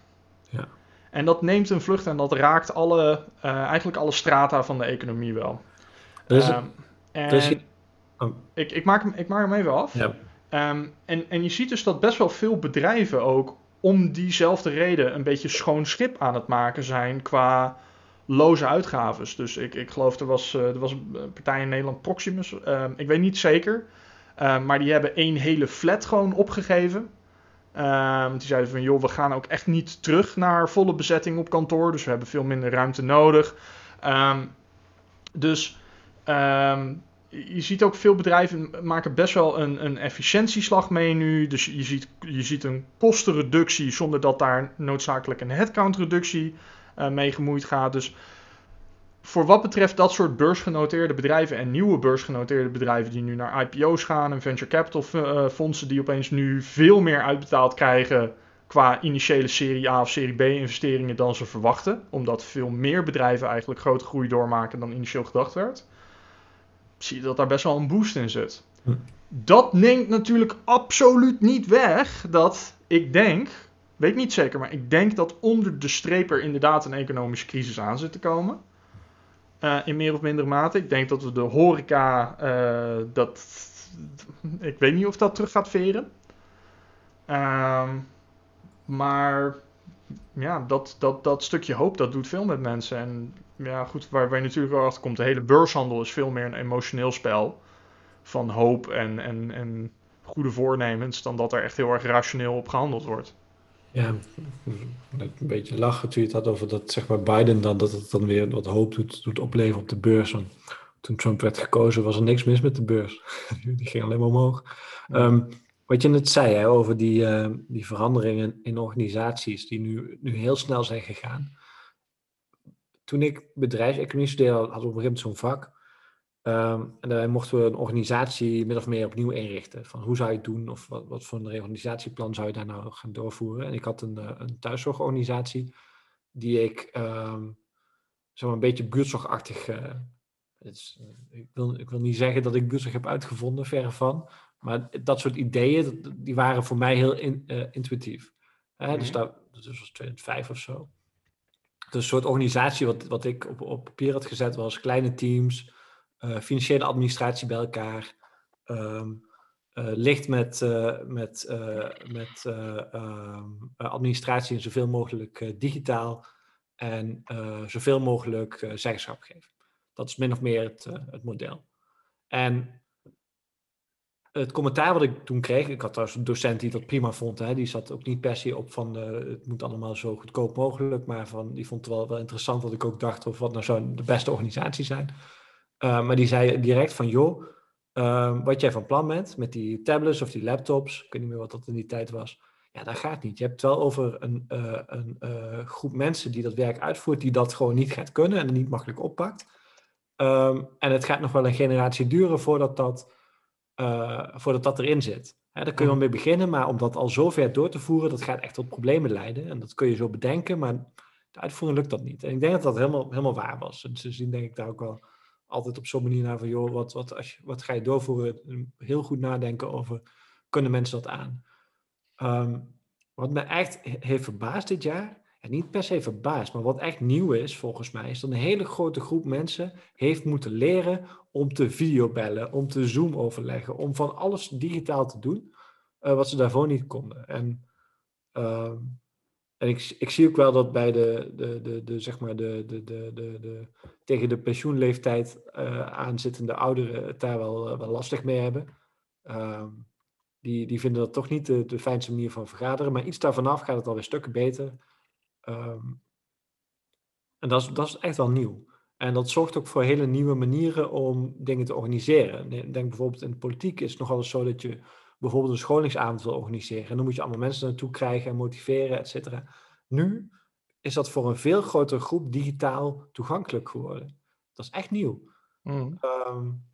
En dat neemt een vlucht en dat raakt alle, uh, eigenlijk alle strata van de economie wel. Dus, um, en dus oh. ik, ik, maak hem, ik maak hem even af. Ja. Um, en, en je ziet dus dat best wel veel bedrijven ook om diezelfde reden een beetje schoon schip aan het maken zijn qua loze uitgaves. Dus ik, ik geloof er was, uh, er was een partij in Nederland, Proximus, uh, ik weet niet zeker. Uh, maar die hebben één hele flat gewoon opgegeven. Um, die zeiden van, joh, we gaan ook echt niet terug naar volle bezetting op kantoor. Dus we hebben veel minder ruimte nodig. Um, dus um, je ziet ook veel bedrijven maken best wel een, een efficiëntieslag mee nu. Dus je ziet, je ziet een kostenreductie zonder dat daar noodzakelijk een headcountreductie uh, mee gemoeid gaat. Dus voor wat betreft dat soort beursgenoteerde bedrijven en nieuwe beursgenoteerde bedrijven die nu naar IPO's gaan en venture capital uh, fondsen die opeens nu veel meer uitbetaald krijgen qua initiële serie A of serie B investeringen dan ze verwachten, omdat veel meer bedrijven eigenlijk grote groei doormaken dan initieel gedacht werd, zie je dat daar best wel een boost in zit. Hm. Dat neemt natuurlijk absoluut niet weg dat ik denk, weet niet zeker, maar ik denk dat onder de streep er inderdaad een economische crisis aan zit te komen. Uh, in meer of mindere mate. Ik denk dat we de horeca, uh, dat, ik weet niet of dat terug gaat veren. Uh, maar ja, dat, dat, dat stukje hoop, dat doet veel met mensen. En ja, goed, waar, waar je natuurlijk wel achter komt, de hele beurshandel is veel meer een emotioneel spel van hoop en, en, en goede voornemens, dan dat er echt heel erg rationeel op gehandeld wordt. Ja, een beetje lachen toen je het had over dat zeg maar Biden dan, dat het dan weer wat hoop doet, doet opleveren op de beurs. Want toen Trump werd gekozen was er niks mis met de beurs. Die ging alleen maar omhoog. Um, wat je net zei hè, over die, uh, die veranderingen in organisaties die nu, nu heel snel zijn gegaan. Toen ik bedrijfseconomie studeerde, had ik op een gegeven moment zo'n vak. Um, en daar mochten we een organisatie min of meer opnieuw inrichten. Van hoe zou je het doen of wat, wat voor een reorganisatieplan zou je daar nou gaan doorvoeren. En ik had een, uh, een thuiszorgorganisatie die ik um, zeg maar een beetje buurtzorgachtig... Uh, is, ik, wil, ik wil niet zeggen dat ik buurtzorg heb uitgevonden, verre van. Maar dat soort ideeën, die waren voor mij heel in, uh, intuïtief. Dus dat, dat was 2005 of zo. Dus een soort organisatie wat, wat ik op, op papier had gezet was kleine teams, financiële administratie bij elkaar, um, uh, licht met, met, met um, administratie en zoveel mogelijk digitaal en zoveel mogelijk zeggenschap geven. Dat is min of meer het, het model. En het commentaar wat ik toen kreeg, ik had trouwens een docent die dat prima vond, hè, die zat ook niet per se op van het moet allemaal zo goedkoop mogelijk, maar van, die vond het wel, wel interessant wat ik ook dacht of wat nou zou de beste organisatie zijn. Uh, maar die zei direct van joh, uh, wat jij van plan bent met die tablets of die laptops, ik weet niet meer wat dat in die tijd was, ja, dat gaat niet. Je hebt het wel over een, uh, een groep mensen die dat werk uitvoert, die dat gewoon niet gaat kunnen en niet makkelijk oppakt. Um, en het gaat nog wel een generatie duren voordat dat voordat dat erin zit. Hè, daar kun je wel mee beginnen, maar om dat al zo ver door te voeren, dat gaat echt tot problemen leiden. En dat kun je zo bedenken, maar de uitvoering lukt dat niet. En ik denk dat dat helemaal, helemaal waar was. En sindsdien denk ik daar ook wel altijd op zo'n manier naar van, joh, wat, wat, als wat ga je doorvoeren? Heel goed nadenken over, kunnen mensen dat aan? Um, wat me echt heeft verbaasd dit jaar, en niet per se verbaasd, maar wat echt nieuw is volgens mij, is dat een hele grote groep mensen heeft moeten leren om te videobellen, om te Zoom overleggen, om van alles digitaal te doen, uh, wat ze daarvoor niet konden. En, uh, en ik, ik zie ook wel dat bij de, de, de, de zeg maar de, de, de, de tegen de pensioenleeftijd uh, aanzittende ouderen het daar wel, wel lastig mee hebben. Ehm, die, die vinden dat toch niet de, fijnste manier van vergaderen, maar iets daarvan af gaat het alweer stukken beter. Um, en dat is, dat is echt wel nieuw. En dat zorgt ook voor hele nieuwe manieren om dingen te organiseren. Denk bijvoorbeeld in de politiek is het nogal eens zo dat je bijvoorbeeld een scholingsavond wil organiseren. En dan moet je allemaal mensen naartoe krijgen en motiveren, et cetera. Nu is dat voor een veel grotere groep digitaal toegankelijk geworden. Dat is echt nieuw. Mm. Um,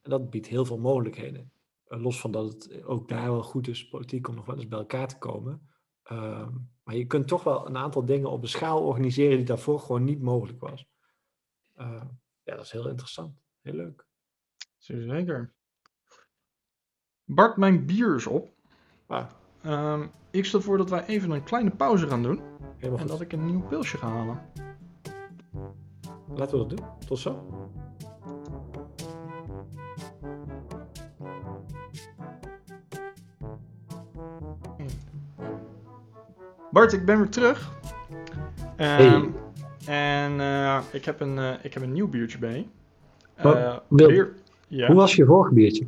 en dat biedt heel veel mogelijkheden. Uh, los van dat het ook daar wel goed is, politiek, om nog wel eens bij elkaar te komen. Um, maar je kunt toch wel een aantal dingen op een schaal organiseren die daarvoor gewoon niet mogelijk was. Uh, ja, dat is heel interessant. Heel leuk. Zeker. Bart, mijn bier is op. Ah. Um, ik stel voor dat wij even een kleine pauze gaan doen. Helemaal en dat ik een nieuw pilsje ga halen. Laten we dat doen. Tot zo. Bart, ik ben weer terug. Um, En uh, ik, heb een, uh, ik heb een nieuw biertje bij. Uh, bier, ja. Hoe was je vorige biertje?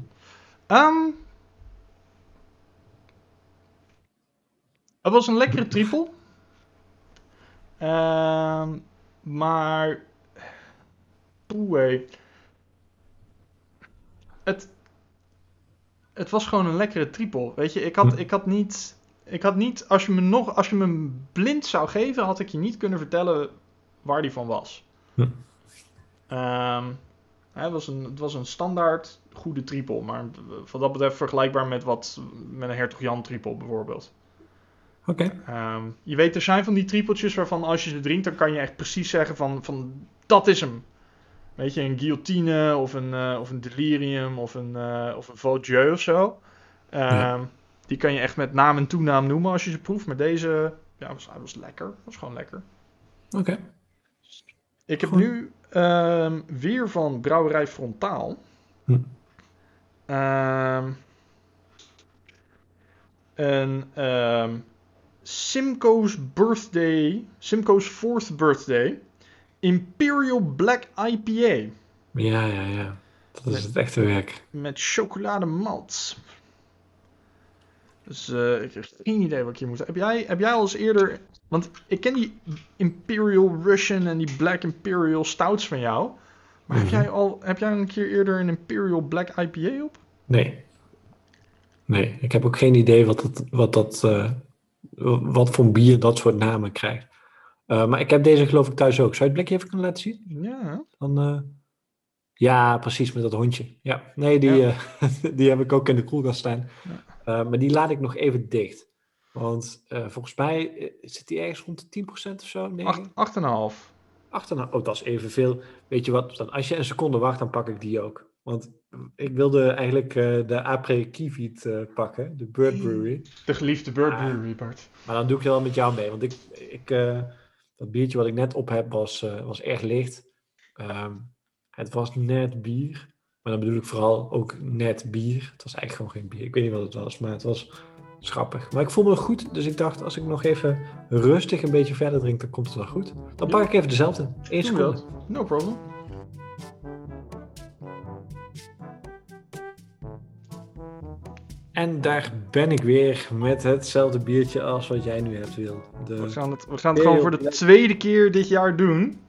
Um, het was een lekkere triple. Um, maar. Poeh, het, het was gewoon een lekkere triple. Weet je, ik had, hm. ik had niet ik had niet, als je me nog, als je me blind zou geven, had ik je niet kunnen vertellen waar die van was. Hm. Ehm, het, was een, het was een standaard goede triple, maar wat dat betreft vergelijkbaar met, wat, met een Hertog Jan triple bijvoorbeeld. Oké. Ehm, je weet, er zijn van die trippeltjes waarvan als je ze drinkt, dan kan je echt precies zeggen van, van dat is hem. Weet je, een guillotine of een, uh, of een delirium of een, uh, of een of zo. Um, ja. Die kan je echt met naam en toenaam noemen als je ze proeft. Maar deze, ja, was, was lekker. was gewoon lekker. Oké. Okay. Ik heb Goed. nu um, weer van Brouwerij Frontaal. Hm. Um, een um, Simcoe's birthday, Simcoe's fourth birthday, Imperial Black IPA. Ja, ja, ja. Dat is met, het echte werk. Met chocolademalt. Dus uh, ik heb geen idee wat ik hier moet. Heb jij, heb jij al eens eerder. Want ik ken die Imperial Russian en die Black Imperial Stouts van jou. Maar heb, jij al, heb jij een keer eerder een Imperial Black IPA op? Nee. Nee, ik heb ook geen idee wat dat, wat, dat, uh, wat voor bier dat soort namen krijgt. Uh, maar ik heb deze geloof ik thuis ook. Zou je het blikje even kunnen laten zien? Ja. Dan, uh, ja, precies, met dat hondje. Ja, nee, die, ja. die heb ik ook in de koelkast staan. Ja. Maar die laat ik nog even dicht. Want volgens mij zit die ergens rond de 10% of zo. 8,5. 8,5. Oh, dat is evenveel. Weet je wat? Dan als je een seconde wacht, dan pak ik die ook. Want ik wilde eigenlijk uh, de Apre Kivit pakken, de Bird Brewery. De geliefde Bird Brewery, Bart. Maar dan doe ik wel met jou mee. Want ik, ik, dat biertje wat ik net op heb was, was erg licht. Um, het was net bier. Maar dan bedoel ik vooral ook net bier. Het was eigenlijk gewoon geen bier. Ik weet niet wat het was, maar het was schappig. Maar ik voelde me nog goed, dus ik dacht als ik nog even rustig een beetje verder drink, dan komt het wel goed. Dan pak ik even dezelfde. Eén seconde. No problem. En daar ben ik weer met hetzelfde biertje als wat jij nu hebt, Wil. De we gaan het, we gaan het gewoon voor de tweede keer dit jaar doen.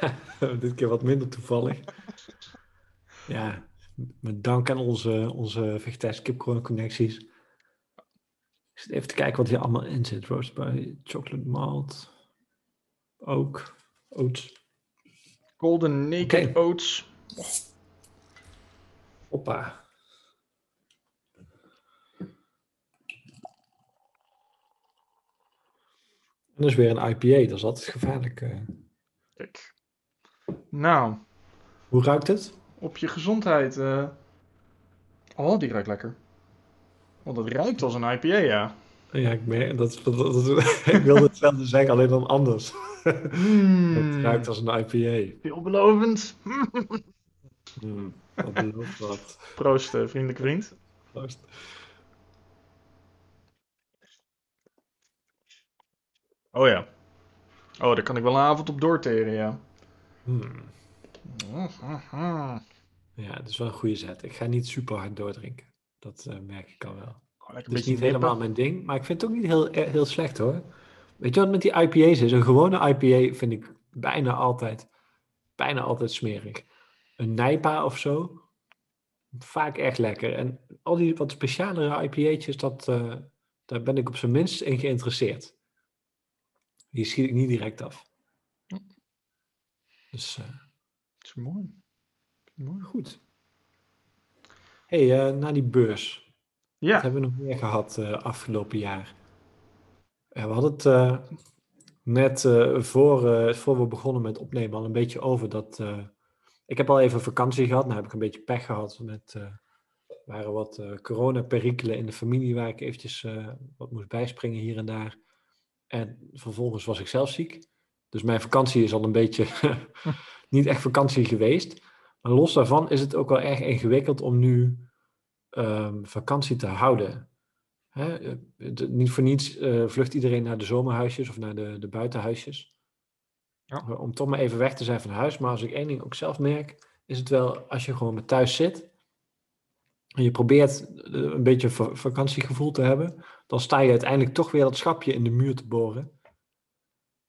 Ja, dit keer wat minder toevallig. Ja, met dank aan onze, onze Vegetarisch Kipcorn connecties. Ik zit even te kijken wat hier allemaal in zit. Roast by chocolate malt. Ook. Oats. Golden naked okay. oats. Hoppa. Dat is weer een IPA. Dat is altijd gevaarlijk. Uh... Kijk. Nou. Hoe ruikt het? op je gezondheid. Uh... Oh, die ruikt lekker. Want het ruikt als een IPA, ja. Ja, ik, merk, dat, dat, dat, ik wilde hetzelfde zeggen, alleen dan anders. Mm. het ruikt als een IPA. Veelbelovend. mm, wat belooft wat. Proost, uh, vriendelijke vriend. Proost. Oh ja. Oh, daar kan ik wel een avond op doorteren, ja. Hmm. Ja, het is wel een goede zet. Ik ga niet super hard doordrinken. Dat uh, merk ik al wel. Oh, het is niet helemaal mijn ding, maar ik vind het ook niet heel, eh, heel slecht hoor. Weet je wat met die IPA's is? Een gewone IPA vind ik bijna altijd, bijna altijd smerig. Een Nijpa of zo, vaak echt lekker. En al die wat specialere IPA'tjes, dat, uh, daar ben ik op zijn minst in geïnteresseerd. Die schiet ik niet direct af. Dus... Uh, is mooi. Mooi. Goed. hey, uh, naar die beurs. Ja. Wat hebben we nog meer gehad uh, afgelopen jaar? Uh, we hadden het net voor, voor we begonnen met opnemen al een beetje over dat... ik heb al even vakantie gehad. Nou heb ik een beetje pech gehad met... waren wat corona-perikelen in de familie waar ik eventjes wat moest bijspringen hier en daar. En vervolgens was ik zelf ziek. Dus mijn vakantie is al een beetje niet echt vakantie geweest. Maar los daarvan is het ook wel erg ingewikkeld om nu um, vakantie te houden. Hè? De, niet voor niets uh, vlucht iedereen naar de zomerhuisjes of naar de, de buitenhuisjes. Ja. Om toch maar even weg te zijn van huis. Maar als ik één ding ook zelf merk, is het wel als je gewoon met thuis zit. En je probeert eh, een beetje vakantiegevoel te hebben. Dan sta je uiteindelijk toch weer dat schapje in de muur te boren.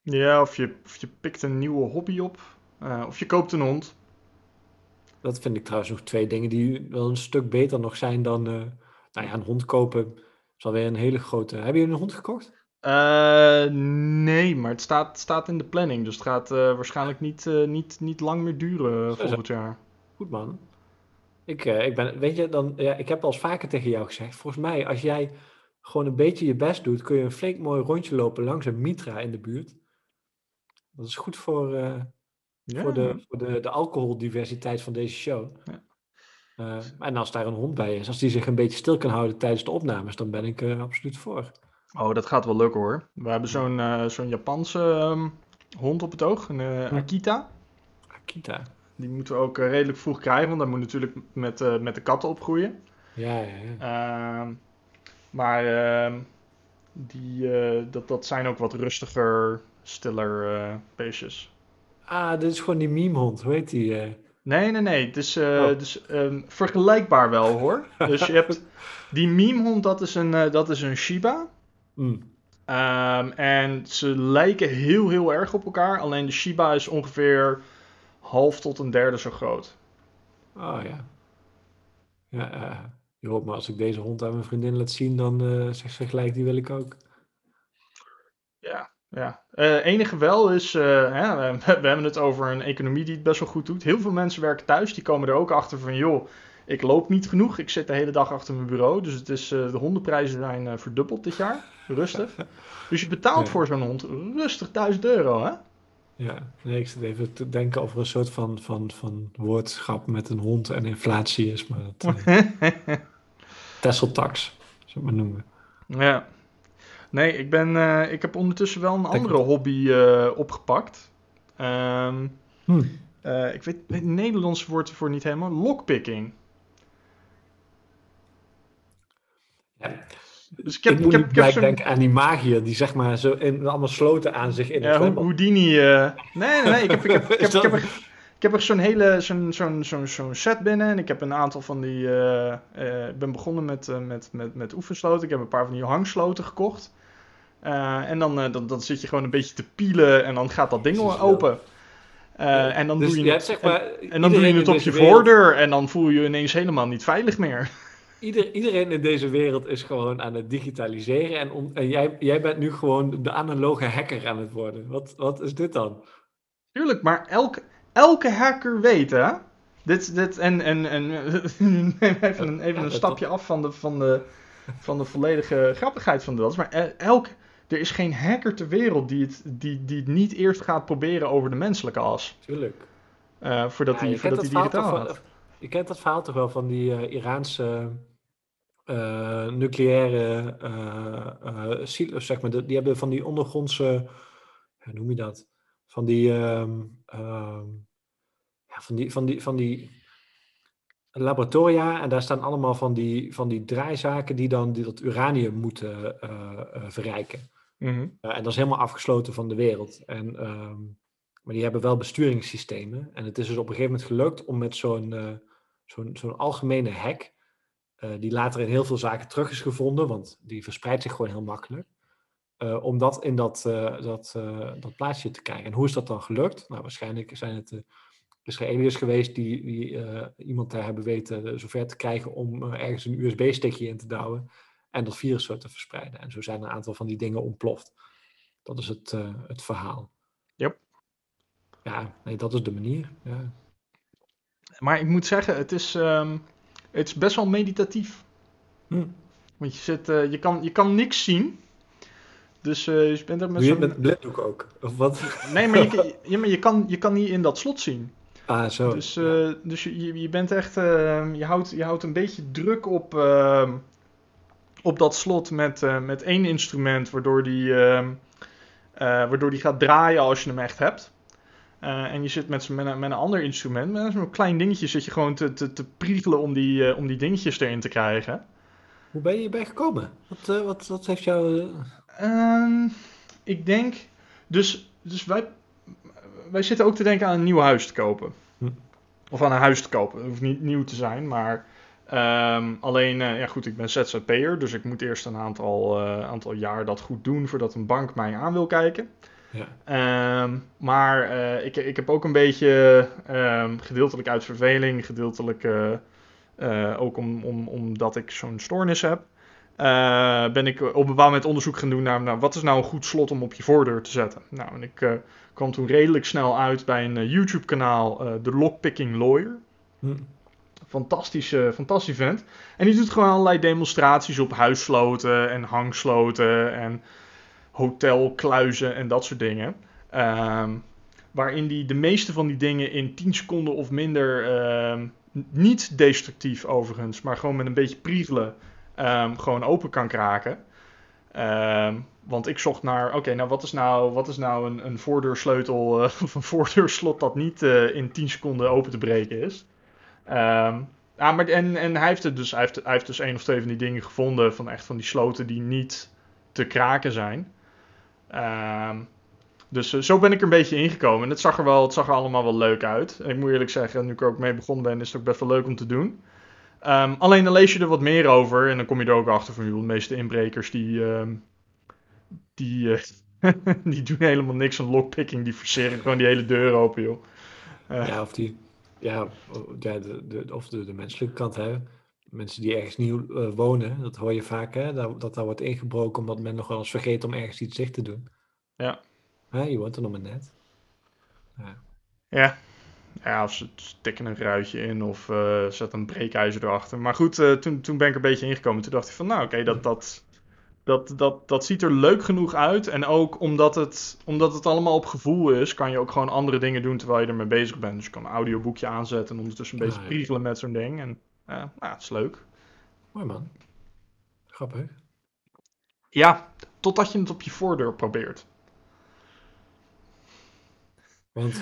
Ja, of je, of je pikt een nieuwe hobby op. Uh, of je koopt een hond. Dat vind ik trouwens nog twee dingen die wel een stuk beter nog zijn dan... Uh, nou ja, een hond kopen is alweer een hele grote... Heb je een hond gekocht? Uh, nee, maar het staat, staat in de planning. Dus het gaat waarschijnlijk niet, niet, niet lang meer duren volgend jaar. Goed man. Ik, ik ben, weet je, dan, ja, ik heb al eens vaker tegen jou gezegd. Volgens mij, als jij gewoon een beetje je best doet, kun je een flink mooi rondje lopen langs een Mitra in de buurt. Dat is goed voor, ja. voor, de, voor de, de alcoholdiversiteit van deze show. Ja. en als daar een hond bij is, als die zich een beetje stil kan houden tijdens de opnames, dan ben ik er absoluut voor. Oh, dat gaat wel lukken hoor. We hebben zo'n uh, zo'n Japanse um, hond op het oog, een uh, Akita. Akita. Die moeten we ook uh, redelijk vroeg krijgen, want dat moet natuurlijk met, met de katten opgroeien. Ja, ja, ja. Ehm, maar ehm, die, dat, dat zijn ook wat rustiger, stiller beestjes. Ah, dit is gewoon die memehond, hoe heet die? Nee, nee, nee. Het is oh. dus, um, vergelijkbaar wel hoor. dus je hebt die memehond, dat is een, dat is een Shiba. Mm. Um, en ze lijken heel, heel erg op elkaar. Alleen de Shiba is ongeveer half tot een derde zo groot. Oh ja. Ja, uh, je hoort maar als ik deze hond aan mijn vriendin laat zien, dan uh, zegt ze gelijk, die wil ik ook. Ja, ja. Uh, enige wel is, hè, we, we, hebben het over een economie die het best wel goed doet. Heel veel mensen werken thuis, die komen er ook achter van, joh, ik loop niet genoeg. Ik zit de hele dag achter mijn bureau. Dus het is, de hondenprijzen zijn verdubbeld dit jaar. Rustig. Dus je betaalt voor zo'n hond rustig 1000 euro, hè? Ja, nee, ik zit even te denken over een soort van, van, van woordschap met een hond en inflatie is, maar dat... Uh, Tesseltax, zou ik maar noemen. Ja. Nee, ik, ben, uh, ik heb ondertussen wel een andere hobby uh, opgepakt. Um, hm. uh, ik weet het Nederlandse woord ervoor niet helemaal. Lockpicking. Ja. Dus ik heb, ik, ik heb, denken aan die magier die zeg maar zo in, allemaal sloten aan zich in het ja, Houdini. Uh... Nee, nee, nee. Ik heb, ik heb, ik heb, ik heb, er, ik heb er zo'n hele zo'n zo'n zo'n zo'n set binnen. En ik heb een aantal van die... Uh, uh, ik ben begonnen met, met, met, met oefensloten. Ik heb een paar van die hangsloten gekocht. en dan, dan, dan zit je gewoon een beetje te pielen en dan gaat dat ding open. Uh, en dan dus doe je, het, zeg maar, en, en, dan doe je het op je voordeur en dan voel je je ineens helemaal niet veilig meer. Ieder, iedereen in deze wereld is gewoon aan het digitaliseren. En, en jij, jij bent nu gewoon de analoge hacker aan het worden. Wat, wat is dit dan? Tuurlijk, maar elke, elke hacker weet, hè? Dit, dit, en, en, en even een, even een stapje af van de, van, de, van de volledige grappigheid van dat. Maar elk, er is geen hacker ter wereld die het, die, die het niet eerst gaat proberen over de menselijke as. Tuurlijk. Uh, voordat hij, voordat hij digitaal gaat. Je kent dat verhaal toch wel van die uh, Iraanse nucleaire uh, silos, zeg maar. Die hebben van die ondergrondse, hoe noem je dat? Van die, um, um, ja, van die, van die, van die laboratoria. En daar staan allemaal van die, van die draaizaken die dan die dat uranium moeten verrijken. Mm -hmm. en dat is helemaal afgesloten van de wereld. En, um, maar die hebben wel besturingssystemen. En het is dus op een gegeven moment gelukt om met zo'n zo'n zo'n algemene hack uh, die later in heel veel zaken terug is gevonden, want die verspreidt zich gewoon heel makkelijk. Uh, om dat in dat, uh, dat, dat plaatsje te krijgen. En hoe is dat dan gelukt? Nou, waarschijnlijk zijn het de Israëliërs geweest die, die iemand daar hebben weten zover te krijgen om ergens een USB-stickje in te douwen en dat virus zo te verspreiden. En zo zijn een aantal van die dingen ontploft. Dat is het, het verhaal. Yep. Ja, nee, dat is de manier. Ja. Maar ik moet zeggen, het is. Um het is best wel meditatief. Hm. Want je, zit, uh, je, kan, je kan niks zien. Dus uh, je bent er met zo'n... met blinddoek ook? Of wat? Nee, maar, je, ja, maar je, kan, je kan niet in dat slot zien. Ah, zo. Dus, uh, ja. dus je, je bent echt... je, houdt, je houdt een beetje druk op, ehm, op dat slot met, met één instrument... waardoor die, ehm, waardoor die gaat draaien als je hem echt hebt. Uh, en je zit met, met, een, met een ander instrument, met zo'n klein dingetje, zit je gewoon te, te, te priegelen om die, uh, om die dingetjes erin te krijgen. Hoe ben je hierbij gekomen? Wat, uh, wat, wat heeft jou. Um, ik denk. Dus, dus wij, wij zitten ook te denken aan een nieuw huis te kopen. Hm. Of aan een huis te kopen. Het hoeft niet nieuw te zijn, maar. Um, alleen, ja goed, ik ben ZZP'er, dus ik moet eerst een aantal, aantal jaar dat goed doen voordat een bank mij aan wil kijken. Ja. Um, maar uh, ik, ik heb ook een beetje, um, gedeeltelijk uit verveling, gedeeltelijk uh, uh, ook om, om, omdat ik zo'n stoornis heb, eh, ben ik op een bepaald moment onderzoek gaan doen naar nou, wat is nou een goed slot om op je voordeur te zetten. Nou, en ik kwam toen redelijk snel uit bij een YouTube-kanaal, The Lockpicking Lawyer. Hm. Fantastische, fantastisch vent. En die doet gewoon allerlei demonstraties op huissloten en hangsloten en hotelkluizen en dat soort dingen. Ehm, waarin die de meeste van die dingen in 10 seconden of minder, ehm, niet destructief overigens, maar gewoon met een beetje priegelen, um, gewoon open kan kraken. want ik zocht naar, oké, nou wat is nou, wat is nou een, een voordeursleutel uh, of een voordeurslot dat niet uh, in 10 seconden open te breken is. Ja, maar en, en hij heeft het dus, hij heeft, hij heeft dus één of twee van die dingen gevonden van echt van die sloten die niet te kraken zijn. Um, dus uh, zo ben ik er een beetje ingekomen. En het zag er, wel, het zag er allemaal wel leuk uit. ik moet eerlijk zeggen, nu ik er ook mee begonnen ben, is het ook best wel leuk om te doen. Um, alleen dan lees je er wat meer over. En dan kom je er ook achter van, joh, de meeste inbrekers die, um, die, uh, die doen helemaal niks aan lockpicking. Die verseren gewoon die hele deur open, joh. Uh, ja, of die ja, de, of de, de menselijke kant, hè. Mensen die ergens nieuw uh, wonen, dat hoor je vaak, hè, dat, dat daar wordt ingebroken omdat men nog wel eens vergeet om ergens iets dicht te doen. Ja. Hè, je woont er nog maar net. Ja. Ja, ja of ze stikken een ruitje in of uh, zet een breekijzer erachter. Maar goed, uh, toen, toen ben ik er een beetje ingekomen. Toen dacht ik van, nou oké, okay, dat, dat, dat, dat, dat ziet er leuk genoeg uit. En ook omdat het, omdat het allemaal op gevoel is, kan je ook gewoon andere dingen doen terwijl je ermee bezig bent. Dus je kan een audioboekje aanzetten en ondertussen een beetje ah, priegelen met zo'n ding. En nou, het is leuk. Mooi man. Grappig. Ja, totdat je het op je voordeur probeert. Want,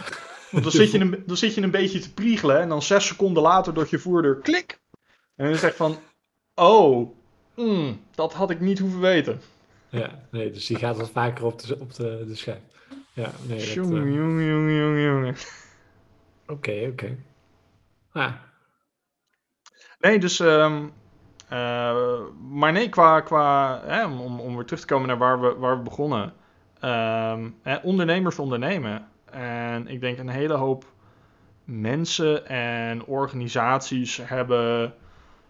Want dan, zit je een, dan zit je een beetje te priegelen en dan zes seconden later door je voordeur klik. En dan zeg je van, oh, Mm, dat had ik niet hoeven weten. Ja, nee, dus die gaat wat vaker op de, op de, de schijf. Ja, nee. Jongen, uh... jongen, jongen. Oké, oké. Ah. Nee, dus... Um, uh, maar nee, qua... qua hè, om, om weer terug te komen naar waar we, waar we begonnen. Um, hè, ondernemers ondernemen. En ik denk een hele hoop mensen en organisaties hebben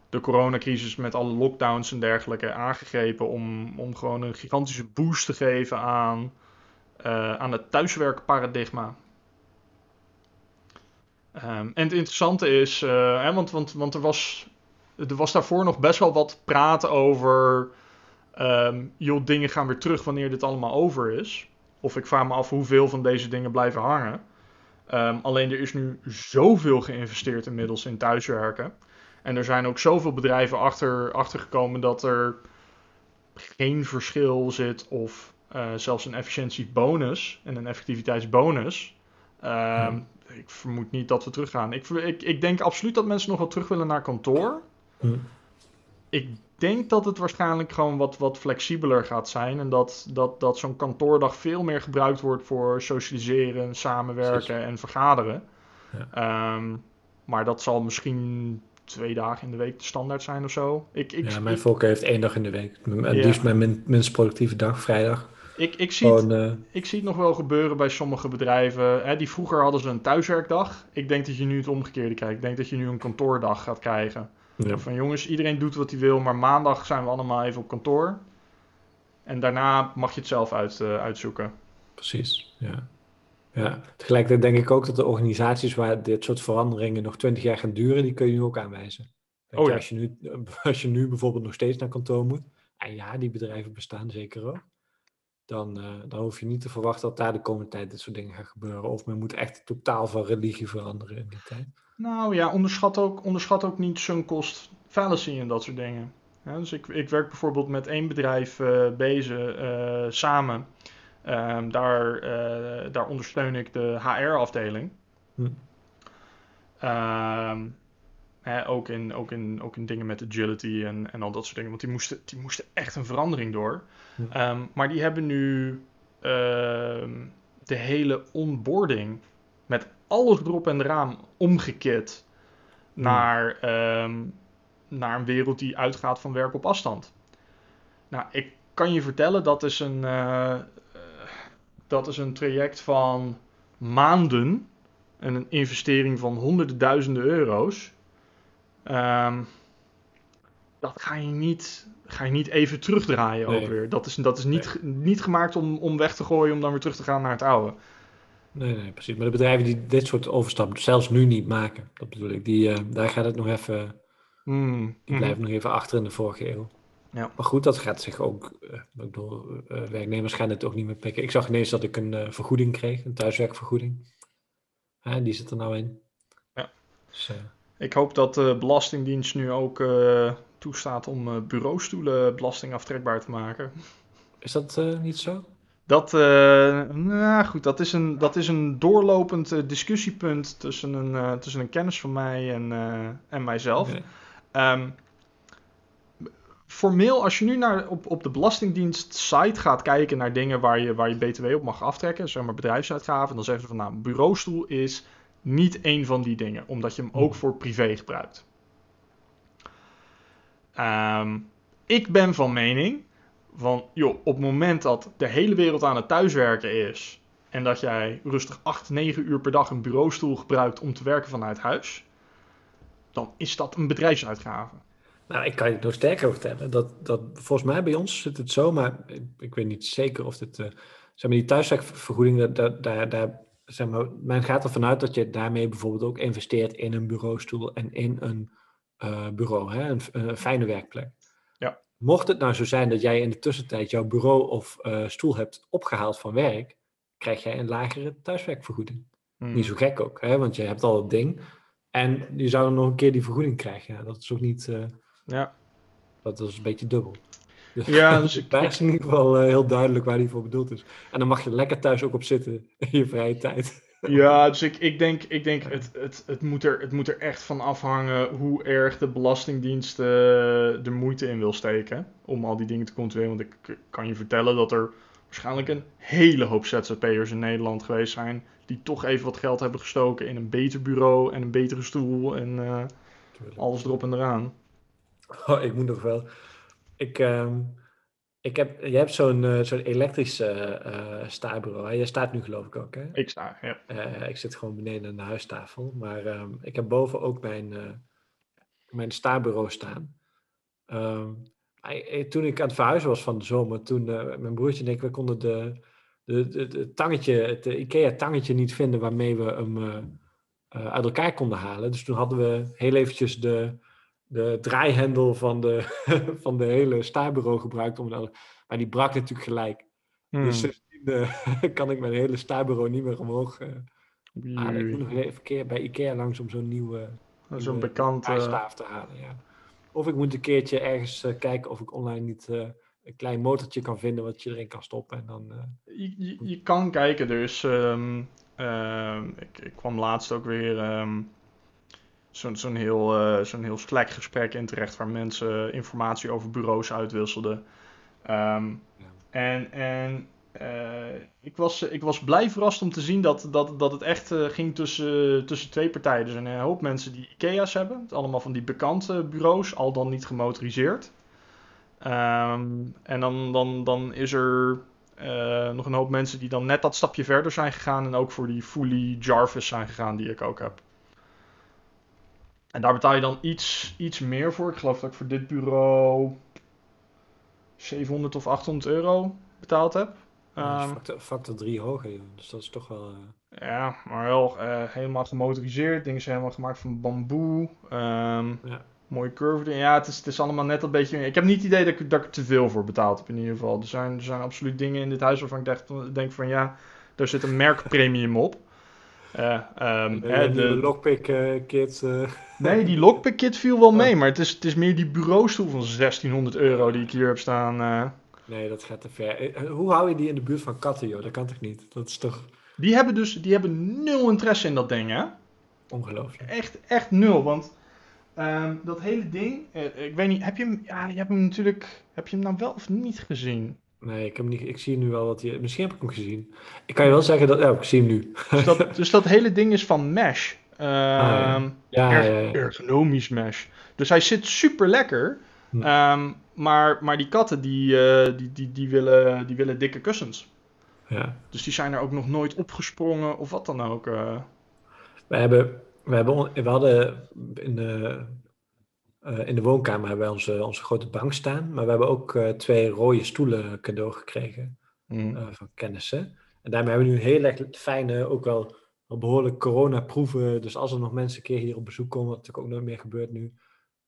de coronacrisis met alle lockdowns en dergelijke aangegrepen om, om gewoon een gigantische boost te geven aan, uh, aan het thuiswerkparadigma. Um, en het interessante is, hè, want, want, want er, was, er was daarvoor nog best wel wat praten over, um, joh, dingen gaan weer terug wanneer dit allemaal over is. Of ik vraag me af hoeveel van deze dingen blijven hangen. Um, alleen er is nu zoveel geïnvesteerd inmiddels in thuiswerken. En er zijn ook zoveel bedrijven achter, achtergekomen dat er geen verschil zit of uh, zelfs een efficiëntiebonus en een effectiviteitsbonus. Uh, Ik vermoed niet dat we teruggaan. Ik, ik, ik denk absoluut dat mensen nog wel terug willen naar kantoor. Hm. Ik denk dat het waarschijnlijk gewoon wat, wat flexibeler gaat zijn. En dat, dat, dat zo'n kantoordag veel meer gebruikt wordt voor socialiseren, samenwerken en vergaderen. Ja. Um, maar dat zal misschien twee dagen in de week de standaard zijn of zo. Ik, ik, ja, mijn volk heeft één dag in de week. Het ja. liefst mijn minst productieve dag, vrijdag. Ik, ik, zie het, uh... ik zie het nog wel gebeuren bij sommige bedrijven. Hè, die vroeger hadden ze een thuiswerkdag. Ik denk dat je nu het omgekeerde krijgt. Ik denk dat je nu een kantoordag gaat krijgen. Ja. Van jongens, iedereen doet wat hij wil, maar maandag zijn we allemaal even op kantoor. En daarna mag je het zelf uit, uh, uitzoeken. Precies, ja. Ja, tegelijkertijd denk ik ook dat de organisaties waar dit soort veranderingen nog twintig jaar gaan duren, die kun je nu ook aanwijzen. oh, ja. als, je nu, als je nu bijvoorbeeld nog steeds naar kantoor moet, en ja, die bedrijven bestaan zeker ook, dan, uh, dan hoef je niet te verwachten dat daar de komende tijd dit soort dingen gaan gebeuren. Of men moet echt totaal van religie veranderen in die tijd. Nou ja, onderschat ook, onderschat ook niet sunk cost fallacy en dat soort dingen. Ja, dus ik, ik werk bijvoorbeeld met één bedrijf uh, bezig uh, samen. Um, daar, daar ondersteun ik de HR-afdeling. Hm. Um, ook, in, ook, in, ook in dingen met agility en, en al dat soort dingen. Want die moesten, die moesten echt een verandering door. Hm. Um, maar die hebben nu de hele onboarding met alles erop en eraan omgekit hm. naar, naar een wereld die uitgaat van werk op afstand. Nou, ik kan je vertellen, dat is een, uh, dat is een traject van maanden en een investering van honderden duizenden euro's. Um, dat ga je niet, ga je niet even terugdraaien ook Nee. weer. Dat is, dat is niet, niet gemaakt om, om weg te gooien, om dan weer terug te gaan naar het oude. Nee, nee, precies. Maar de bedrijven die dit soort overstap zelfs nu niet maken, dat bedoel ik, die, eh, daar gaat het nog even, Hmm, die mhm. blijven nog even achter in de vorige eeuw. Ja. Maar goed, dat gaat zich ook, eh, ik bedoel, eh, werknemers gaan het ook niet meer pikken. Ik zag ineens dat ik een vergoeding kreeg, een thuiswerkvergoeding. Die zit er nou in. Ja. Dus, Ik hoop dat de Belastingdienst nu ook eh, toestaat om eh, bureaustoelen belastingaftrekbaar te maken. is dat eh, niet zo? Dat, eh, nou goed, dat is een, dat is een doorlopend eh, discussiepunt tussen een, eh, tussen een kennis van mij en, eh, en mijzelf. Ehm, formeel, als je nu naar, op, op de Belastingdienst site gaat kijken naar dingen waar je, waar je BTW op mag aftrekken, zeg maar bedrijfsuitgaven, dan zeggen ze van nou, bureaustoel is niet één van die dingen, omdat je hem ook voor privé gebruikt. Ehm, ik ben van mening van, joh, op het moment dat de hele wereld aan het thuiswerken is en dat jij rustig 8, 9 uur per dag een bureaustoel gebruikt om te werken vanuit huis, dan is dat een bedrijfsuitgave. Nou, ik kan je het nog sterker vertellen. Dat, dat, volgens mij bij ons zit het zo, maar ik, ik weet niet zeker of dit... eh, zeg maar, die thuiswerkvergoeding, daar, daar, daar, zeg maar, men gaat ervan uit dat je daarmee bijvoorbeeld ook investeert in een bureaustoel en in een eh, bureau, hè? Een, een fijne werkplek. Ja. Mocht het nou zo zijn dat jij in de tussentijd jouw bureau of eh, stoel hebt opgehaald van werk, krijg jij een lagere thuiswerkvergoeding. Hmm. Niet zo gek ook, hè? want je hebt al het ding. En je zou dan nog een keer die vergoeding krijgen. Ja, dat is ook niet... eh, Ja. dat is een beetje dubbel. Ja, dus ik- daar is in ieder geval eh, heel duidelijk waar die voor bedoeld is. En dan mag je lekker thuis ook op zitten in je vrije tijd. Ja, dus ik, ik denk, ik denk het, het, het, moet er, het moet er echt van afhangen hoe erg de Belastingdienst eh, de moeite in wil steken om al die dingen te controleren. Want ik kan je vertellen dat er waarschijnlijk een hele hoop ZZP'ers in Nederland geweest zijn die toch even wat geld hebben gestoken in een beter bureau en een betere stoel en eh, alles erop en eraan. Oh, ik moet nog wel. Ik, ehm, ik heb, je hebt zo'n eh, zo'n elektrische eh staarbureau. Hè? Je staat nu geloof ik ook, hè? Ik sta, ja. Eh, ik zit gewoon beneden aan de huistafel. Maar ehm, ik heb boven ook mijn, eh, mijn staarbureau staan. Ehm, eh, eh, toen ik aan het verhuizen was van de zomer, toen eh, mijn broertje en ik, we konden de, de, de, de tangetje, het eh, IKEA-tangetje niet vinden waarmee we hem eh, eh, uit elkaar konden halen. Dus toen hadden we heel eventjes de, de draaihendel van de, van de hele staarbureau gebruikt. Om, dan- maar die brak natuurlijk gelijk. Hmm. Dus sindsdien eh, kan ik mijn hele staarbureau niet meer omhoog eh, halen. Ik moet nog even keer bij Ikea langs om zo'n nieuwe Zo'n eh, draaistaaf te halen. Ja. Of ik moet een keertje ergens eh, kijken of ik online niet een klein motortje kan vinden wat je erin kan stoppen. En dan, Je, je, je kan kijken, dus ehm, ehm, ik, ik kwam laatst ook weer ehm, zo'n zo'n heel, eh, zo'n heel Slack gesprek in terecht waar mensen informatie over bureaus uitwisselden. Ehm, Ja. En, en eh, ik, was, ik was blij verrast om te zien dat, dat, dat het echt eh, ging tussen, tussen twee partijen. Dus een hoop mensen die IKEA's hebben, allemaal van die bekende bureaus, al dan niet gemotoriseerd. Ehm, en dan, dan, dan is er nog een hoop mensen die dan net dat stapje verder zijn gegaan en ook voor die fully Jarvis zijn gegaan die ik ook heb. En daar betaal je dan iets, iets meer voor. Ik geloof dat ik voor dit bureau 700 of 800 euro betaald heb. Ehm, factor, factor 3 hoger. joh. Dus dat is toch wel... eh, ja, maar wel eh, helemaal gemotoriseerd. Dingen zijn helemaal gemaakt van bamboe. Ehm, Ja. Mooie curve. Ja, het is, het is allemaal net een beetje... Ik heb niet het idee dat ik, dat ik er te veel voor betaald heb in ieder geval. Er zijn, er zijn absoluut dingen in dit huis waarvan ik denk, denk van ja, daar zit een merkpremium op. Eh, ehm, eh, hè, die de, lockpick eh, kit. eh, nee, die lockpick kit viel wel mee, maar het is, het is meer die bureaustoel van 1600 euro die ik hier heb staan. eh. nee, dat gaat te ver. Hoe hou je die in de buurt van katten, joh? Dat kan toch niet? Dat is toch Die hebben dus die hebben nul interesse in dat ding, hè? ongelooflijk? Echt, echt nul. Want ehm, dat hele ding, ik weet niet, heb je hem, ja, je hebt hem natuurlijk, heb je hem nou wel of niet gezien? Nee, ik, heb niet, ik zie nu wel wat je... Misschien heb ik hem gezien. Ik kan je wel zeggen dat... Ja, ik zie hem nu. Dus dat, dus dat hele ding is van mesh. Ehm, ja. Ja, erg- ja, ja. ergonomisch mesh. Dus hij zit super lekker. Hm. Ehm, maar, maar die katten die, eh, die, die, die, willen, die willen dikke kussens. ja. Dus die zijn er ook nog nooit opgesprongen of wat dan ook. eh. We, hebben, we, hebben, we hadden in de, Eh, in de woonkamer hebben wij onze, onze grote bank staan. Maar we hebben ook eh, twee rode stoelen cadeau gekregen Mm. eh, van kennissen. En daarmee hebben we nu heel erg fijne, ook wel, wel behoorlijk corona-proeven. Dus als er nog mensen een keer hier op bezoek komen, wat natuurlijk ook nooit meer gebeurt nu,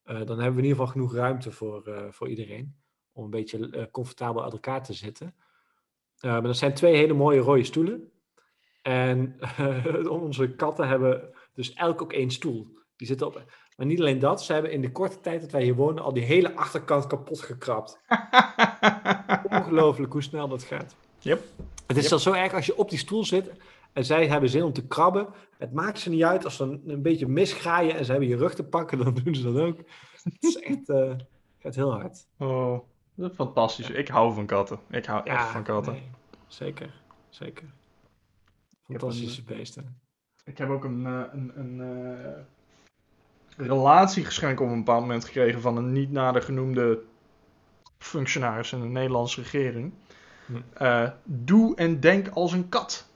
dan hebben we in ieder geval genoeg ruimte voor, voor iedereen. Om een beetje comfortabel uit elkaar te zitten. Maar dat zijn twee hele mooie rode stoelen. En onze katten hebben dus elk ook één stoel. Die zitten op. Maar niet alleen dat, ze hebben in de korte tijd dat wij hier wonen al die hele achterkant kapot gekrapt. Ongelooflijk hoe snel dat gaat. Yep. Het is Yep. zelfs zo erg als je op die stoel zit en zij hebben zin om te krabben. Het maakt ze niet uit als ze een, een beetje misgraaien en ze hebben je rug te pakken, dan doen ze dat ook. Het is echt, eh, gaat heel hard. Oh, dat is fantastisch. Ik hou van katten. Ik hou echt van katten. nee, zeker, zeker. Fantastische beesten. Ik heb ook een, eh, een, een eh, relatiegeschenk op een bepaald moment gekregen van een niet nader genoemde functionaris in de Nederlandse regering. Hm. Eh, doe en denk als een kat.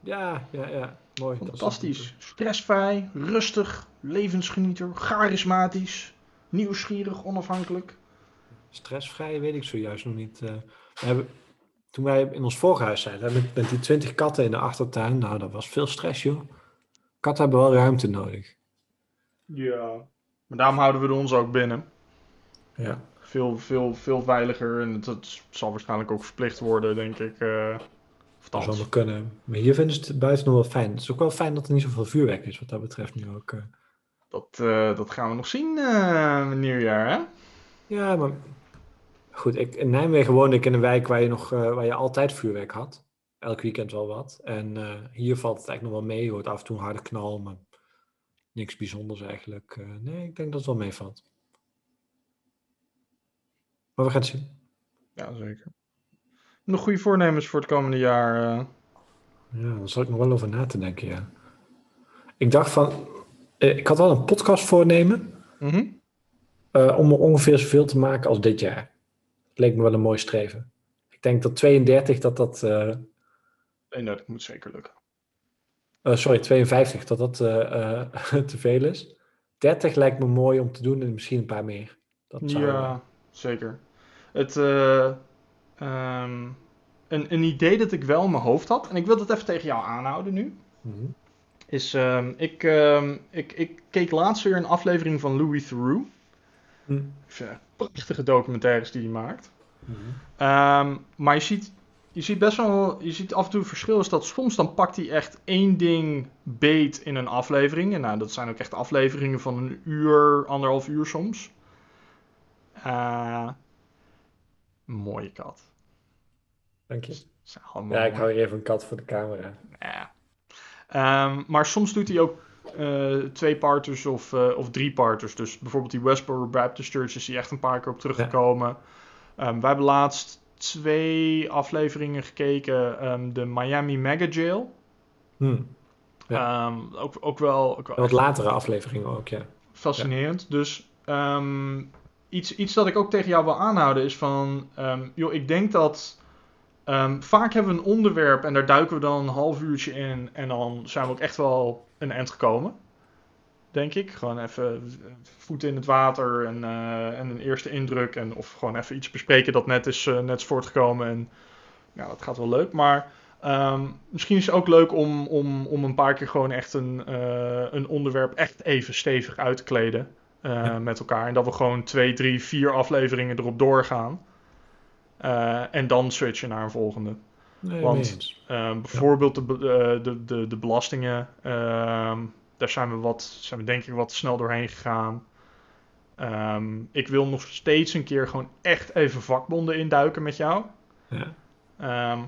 Ja, ja, ja. Mooi. Fantastisch. Stressvrij, rustig, levensgenieter, charismatisch, nieuwsgierig, onafhankelijk. Stressvrij weet ik zojuist nog niet. eh. we hebben, toen wij in ons vorige huis zijn, met, met die twintig katten in de achtertuin, nou, dat was veel stress, joh. Katten hebben wel ruimte nodig. Ja. Maar daarom houden we ons ook binnen. Ja. Veel, veel, veel veiliger en dat zal waarschijnlijk ook verplicht worden, denk ik. of Dat zou althans, wel kunnen. Maar hier vinden ze het buiten nog wel fijn. Het is ook wel fijn dat er niet zoveel vuurwerk is, wat dat betreft nu ook. eh. Dat, eh, dat gaan we nog zien, eh nieuwjaar, hè? Ja, maar goed. Ik, in Nijmegen woonde ik in een wijk waar je, nog, waar je altijd vuurwerk had. Elk weekend wel wat. En hier valt het eigenlijk nog wel mee. Je hoort af en toe een harde knal, maar niks bijzonders eigenlijk. Eh, nee, ik denk dat het wel meevalt. Maar we gaan het zien. Ja, zeker. Nog goede voornemens voor het komende jaar? eh? Ja, daar zal ik nog wel over na te denken, ja. Ik dacht van... eh, ik had wel een podcast voornemen. Mhm. om er ongeveer zoveel te maken als dit jaar. Het leek me wel een mooi streven. Ik denk dat 32, dat dat... Nee, dat moet zeker lukken. Eh, sorry, 52, dat dat eh, eh, te veel is. 30 lijkt me mooi om te doen en misschien een paar meer. Dat zou, Ja, zeker. Het, eh, ehm, een, een idee dat ik wel in mijn hoofd had, en ik wil dat even tegen jou aanhouden nu, Mhm. is, ehm, ik, ehm, ik, ik keek laatst weer een aflevering van Louis Theroux. Mhm. Prachtige documentaires die hij maakt. Mhm. Maar je ziet, je ziet best wel, je ziet af en toe het verschil is dat soms dan pakt hij echt één ding beet in een aflevering. En nou, dat zijn ook echt afleveringen van een uur, anderhalf uur soms. Eh, mooie kat. Dank je. Ja, ik hou hier even een kat voor de camera. Ja. Ehm, maar soms doet hij ook eh, twee parters of, eh, of drie parters. Dus bijvoorbeeld die Westboro Baptist Church is hij echt een paar keer op teruggekomen. Ehm, wij hebben laatst twee afleveringen gekeken. Ehm, de Miami Mega Jail. Hm. Ehm, ook, ook wel, ook wel wat latere afleveringen ook, ja. fascinerend. Dus ehm, iets, iets dat ik ook tegen jou wil aanhouden is van... joh, ik denk dat... vaak hebben we een onderwerp en daar duiken we dan een half uurtje in... en dan zijn we ook echt wel een eind gekomen. Denk ik. Gewoon even voeten in het water en, eh, en een eerste indruk. En, of gewoon even iets bespreken dat net is, eh, net is voortgekomen. En ja, dat gaat wel leuk. Maar ehm, misschien is het ook leuk om, om, om een paar keer gewoon echt een, eh, een onderwerp echt even stevig uit te kleden. Ja. met elkaar. En dat we gewoon twee, drie, vier afleveringen erop doorgaan. En dan switchen naar een volgende. Nee, Want-. Ehm, bijvoorbeeld de, de, de, de belastingen. Daar zijn we, wat, zijn we denk ik wat snel doorheen gegaan. Ehm, ik wil nog steeds een keer gewoon echt even vakbonden induiken met jou. Ja. Ehm,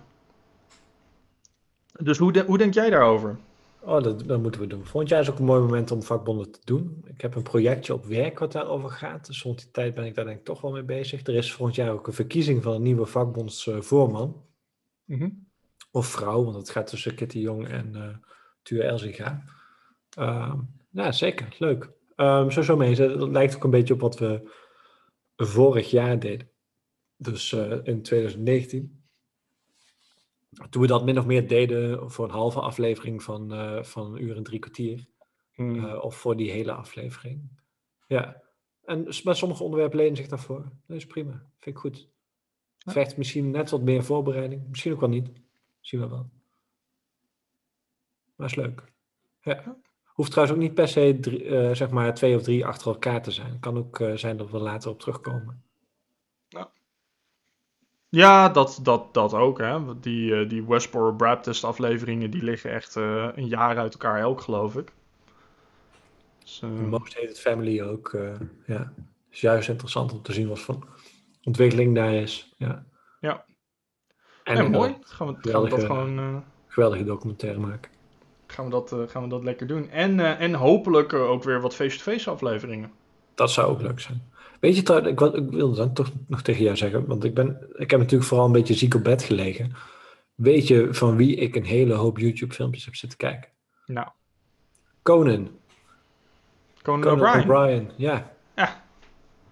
dus hoe, de- hoe denk jij daarover? Oh, dat, dat moeten we doen. Volgend jaar is ook een mooi moment om vakbonden te doen. Ik heb een projectje op werk wat daarover gaat. Dus rond die tijd ben ik daar denk ik toch wel mee bezig. Er is volgend jaar ook een verkiezing van een nieuwe vakbondsvoorman. Of vrouw, want het gaat tussen Kitty Jong en eh Tuur Elzinga. Ehm ja, zeker. Leuk. Zo zo mee. Dat lijkt ook een beetje op wat we vorig jaar deden. Dus eh, in 2019. Toen we dat min of meer deden voor een halve aflevering van, eh, van een uur en drie kwartier. Hmm. eh, of voor die hele aflevering. Ja. En met sommige onderwerpen lenen zich daarvoor. Dat is prima. Vind ik goed. Ja. Misschien net wat meer voorbereiding. Misschien ook wel niet. Zien we wel. Maar is leuk. Ja. Hoeft trouwens ook niet per se drie, eh, zeg maar twee of drie achter elkaar te zijn. Kan ook eh, zijn dat we later op terugkomen. Ja, dat, dat, dat ook. Hè. Die, eh, die Westboro Baptist afleveringen die liggen echt een jaar uit elkaar elk, geloof ik. Dus, Most Hated Family ook. ja. is juist interessant om te zien wat voor ontwikkeling daar is. Ja. Ja. En ja, mooi. Gaan we, gaan we dat gewoon geweldige documentaire maken. Gaan we dat, eh, gaan we dat lekker doen. En, eh, en hopelijk eh, ook weer wat face-to-face afleveringen. Dat zou ook leuk zijn. Weet je trouwens, ik, wil- ik wilde dan toch nog tegen jou zeggen, want ik, ben, ik heb natuurlijk vooral een beetje ziek op bed gelegen. Weet je van wie ik een hele hoop YouTube-filmpjes heb zitten kijken? Nou, Conan. Conan Conan O'Brien. Ja. Ja.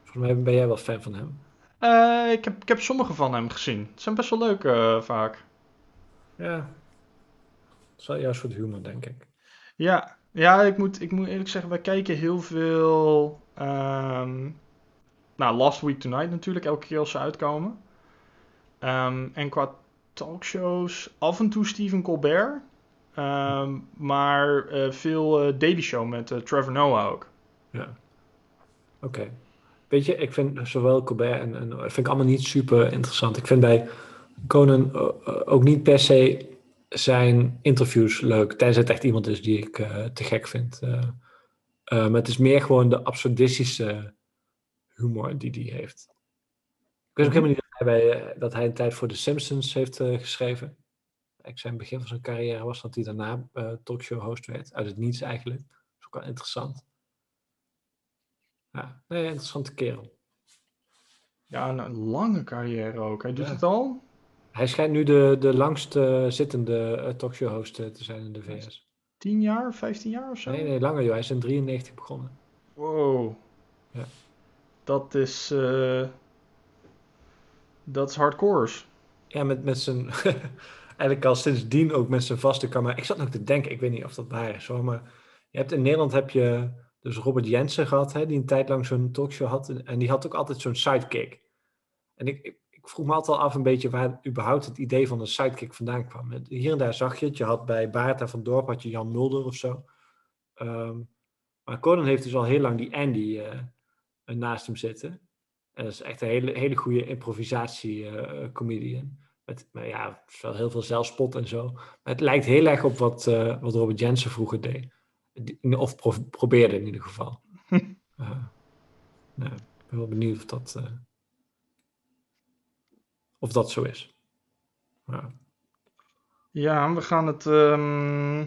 Volgens mij ben jij wel fan van hem. Ik, heb, ik heb sommige van hem gezien. Het zijn best wel leuk vaak. Ja. Is wel juist voor de humor, denk ik. Ja, ja ik, moet, ik moet eerlijk zeggen, wij kijken heel veel. ehm, nou, Last Week Tonight natuurlijk, elke keer als ze uitkomen. Ehm, en qua talkshows, af en toe Stephen Colbert. Ehm, maar eh, veel eh, Daily Show met eh, Trevor Noah ook. Ja. Oké. Weet je, ik vind zowel Colbert en, en vind ik allemaal niet super interessant. Ik vind bij Conan ook niet per se zijn interviews leuk, tenzij het echt iemand is die ik eh, te gek vind. Eh, eh, maar het is meer gewoon de absurdistische humor die hij heeft. Ik wist ook helemaal niet dat hij, dat hij een tijd voor The Simpsons heeft geschreven. Ik zijn begin van zijn carrière was dat hij daarna talkshow host werd. Uit het niets eigenlijk. Dat is ook wel interessant. Ja, nee, interessante kerel. Ja, een, een lange carrière ook. Hij doet Ja. het al. Hij schijnt nu de, de langst eh, zittende eh, talkshow host eh, te zijn in de VS. 10 jaar, 15 jaar of zo? Nee, nee, langer joh. Hij is in 93 begonnen. Wow. Ja. Dat is. dat is hardcore. Ja, met, met zijn... eigenlijk al sindsdien ook met zijn vaste camera. Ik zat nog te denken, ik weet niet of dat waar is hoor, maar... Je hebt in Nederland heb je dus Robert Jensen gehad, hè, die een tijd lang zo'n talkshow had. En die had ook altijd zo'n sidekick. En ik, ik, vroeg me altijd al af een beetje waar überhaupt het idee van een sidekick vandaan kwam. Hier en daar zag je het. Je had bij Baarta van Dorp had je Jan Mulder of zo. Ehm, maar Conan heeft dus al heel lang die Andy eh, eh, naast hem zitten. En dat is echt een hele, hele goede improvisatie-comedian. met, maar ja, wel heel veel zelfspot en zo. Maar het lijkt heel erg op wat, eh, wat Robert Jensen vroeger deed. Of pro- probeerde in ieder geval. Nou, ik ben wel benieuwd of dat, of dat zo is. Ja. Ja, we gaan het. ehm,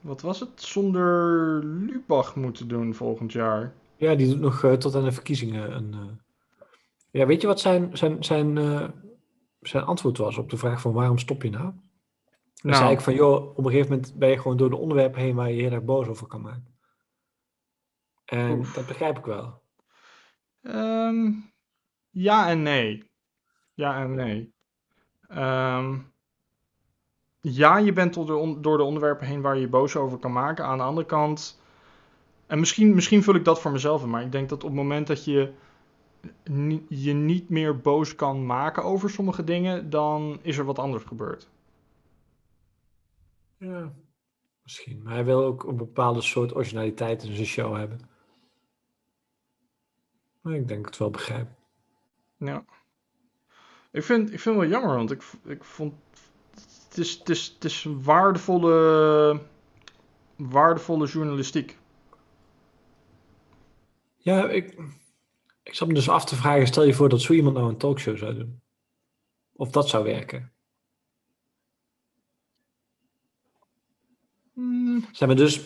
wat was het? Zonder Lubach moeten doen volgend jaar. Ja, die doet nog eh, tot aan de verkiezingen een. eh, Ja, weet je wat zijn, zijn, zijn, eh, zijn antwoord was op de vraag van waarom stop je nou? Dan Nou. zei ik van, joh, op een gegeven moment ben je gewoon door de onderwerpen heen waar je je heel erg boos over kan maken. En Oef. dat begrijp ik wel. Ehm, ja en nee. Ja en nee. Ehm, ja, je bent door de, on- door de onderwerpen heen waar je je boos over kan maken. Aan de andere kant. En misschien, misschien vul ik dat voor mezelf in, maar ik denk dat op het moment dat je ni- je niet meer boos kan maken over sommige dingen, dan is er wat anders gebeurd. Ja, misschien. Maar hij wil ook een bepaalde soort originaliteit in zijn show hebben. Maar ik denk het wel begrijp. Ja. Ik vind, ik vind het wel jammer, want ik, ik vond. Het is, het is, het is waardevolle, waardevolle journalistiek. Ja, ik, ik zat me dus af te vragen, stel je voor dat zo iemand nou een talkshow zou doen. Of dat zou werken. Hmm, Zeg maar dus,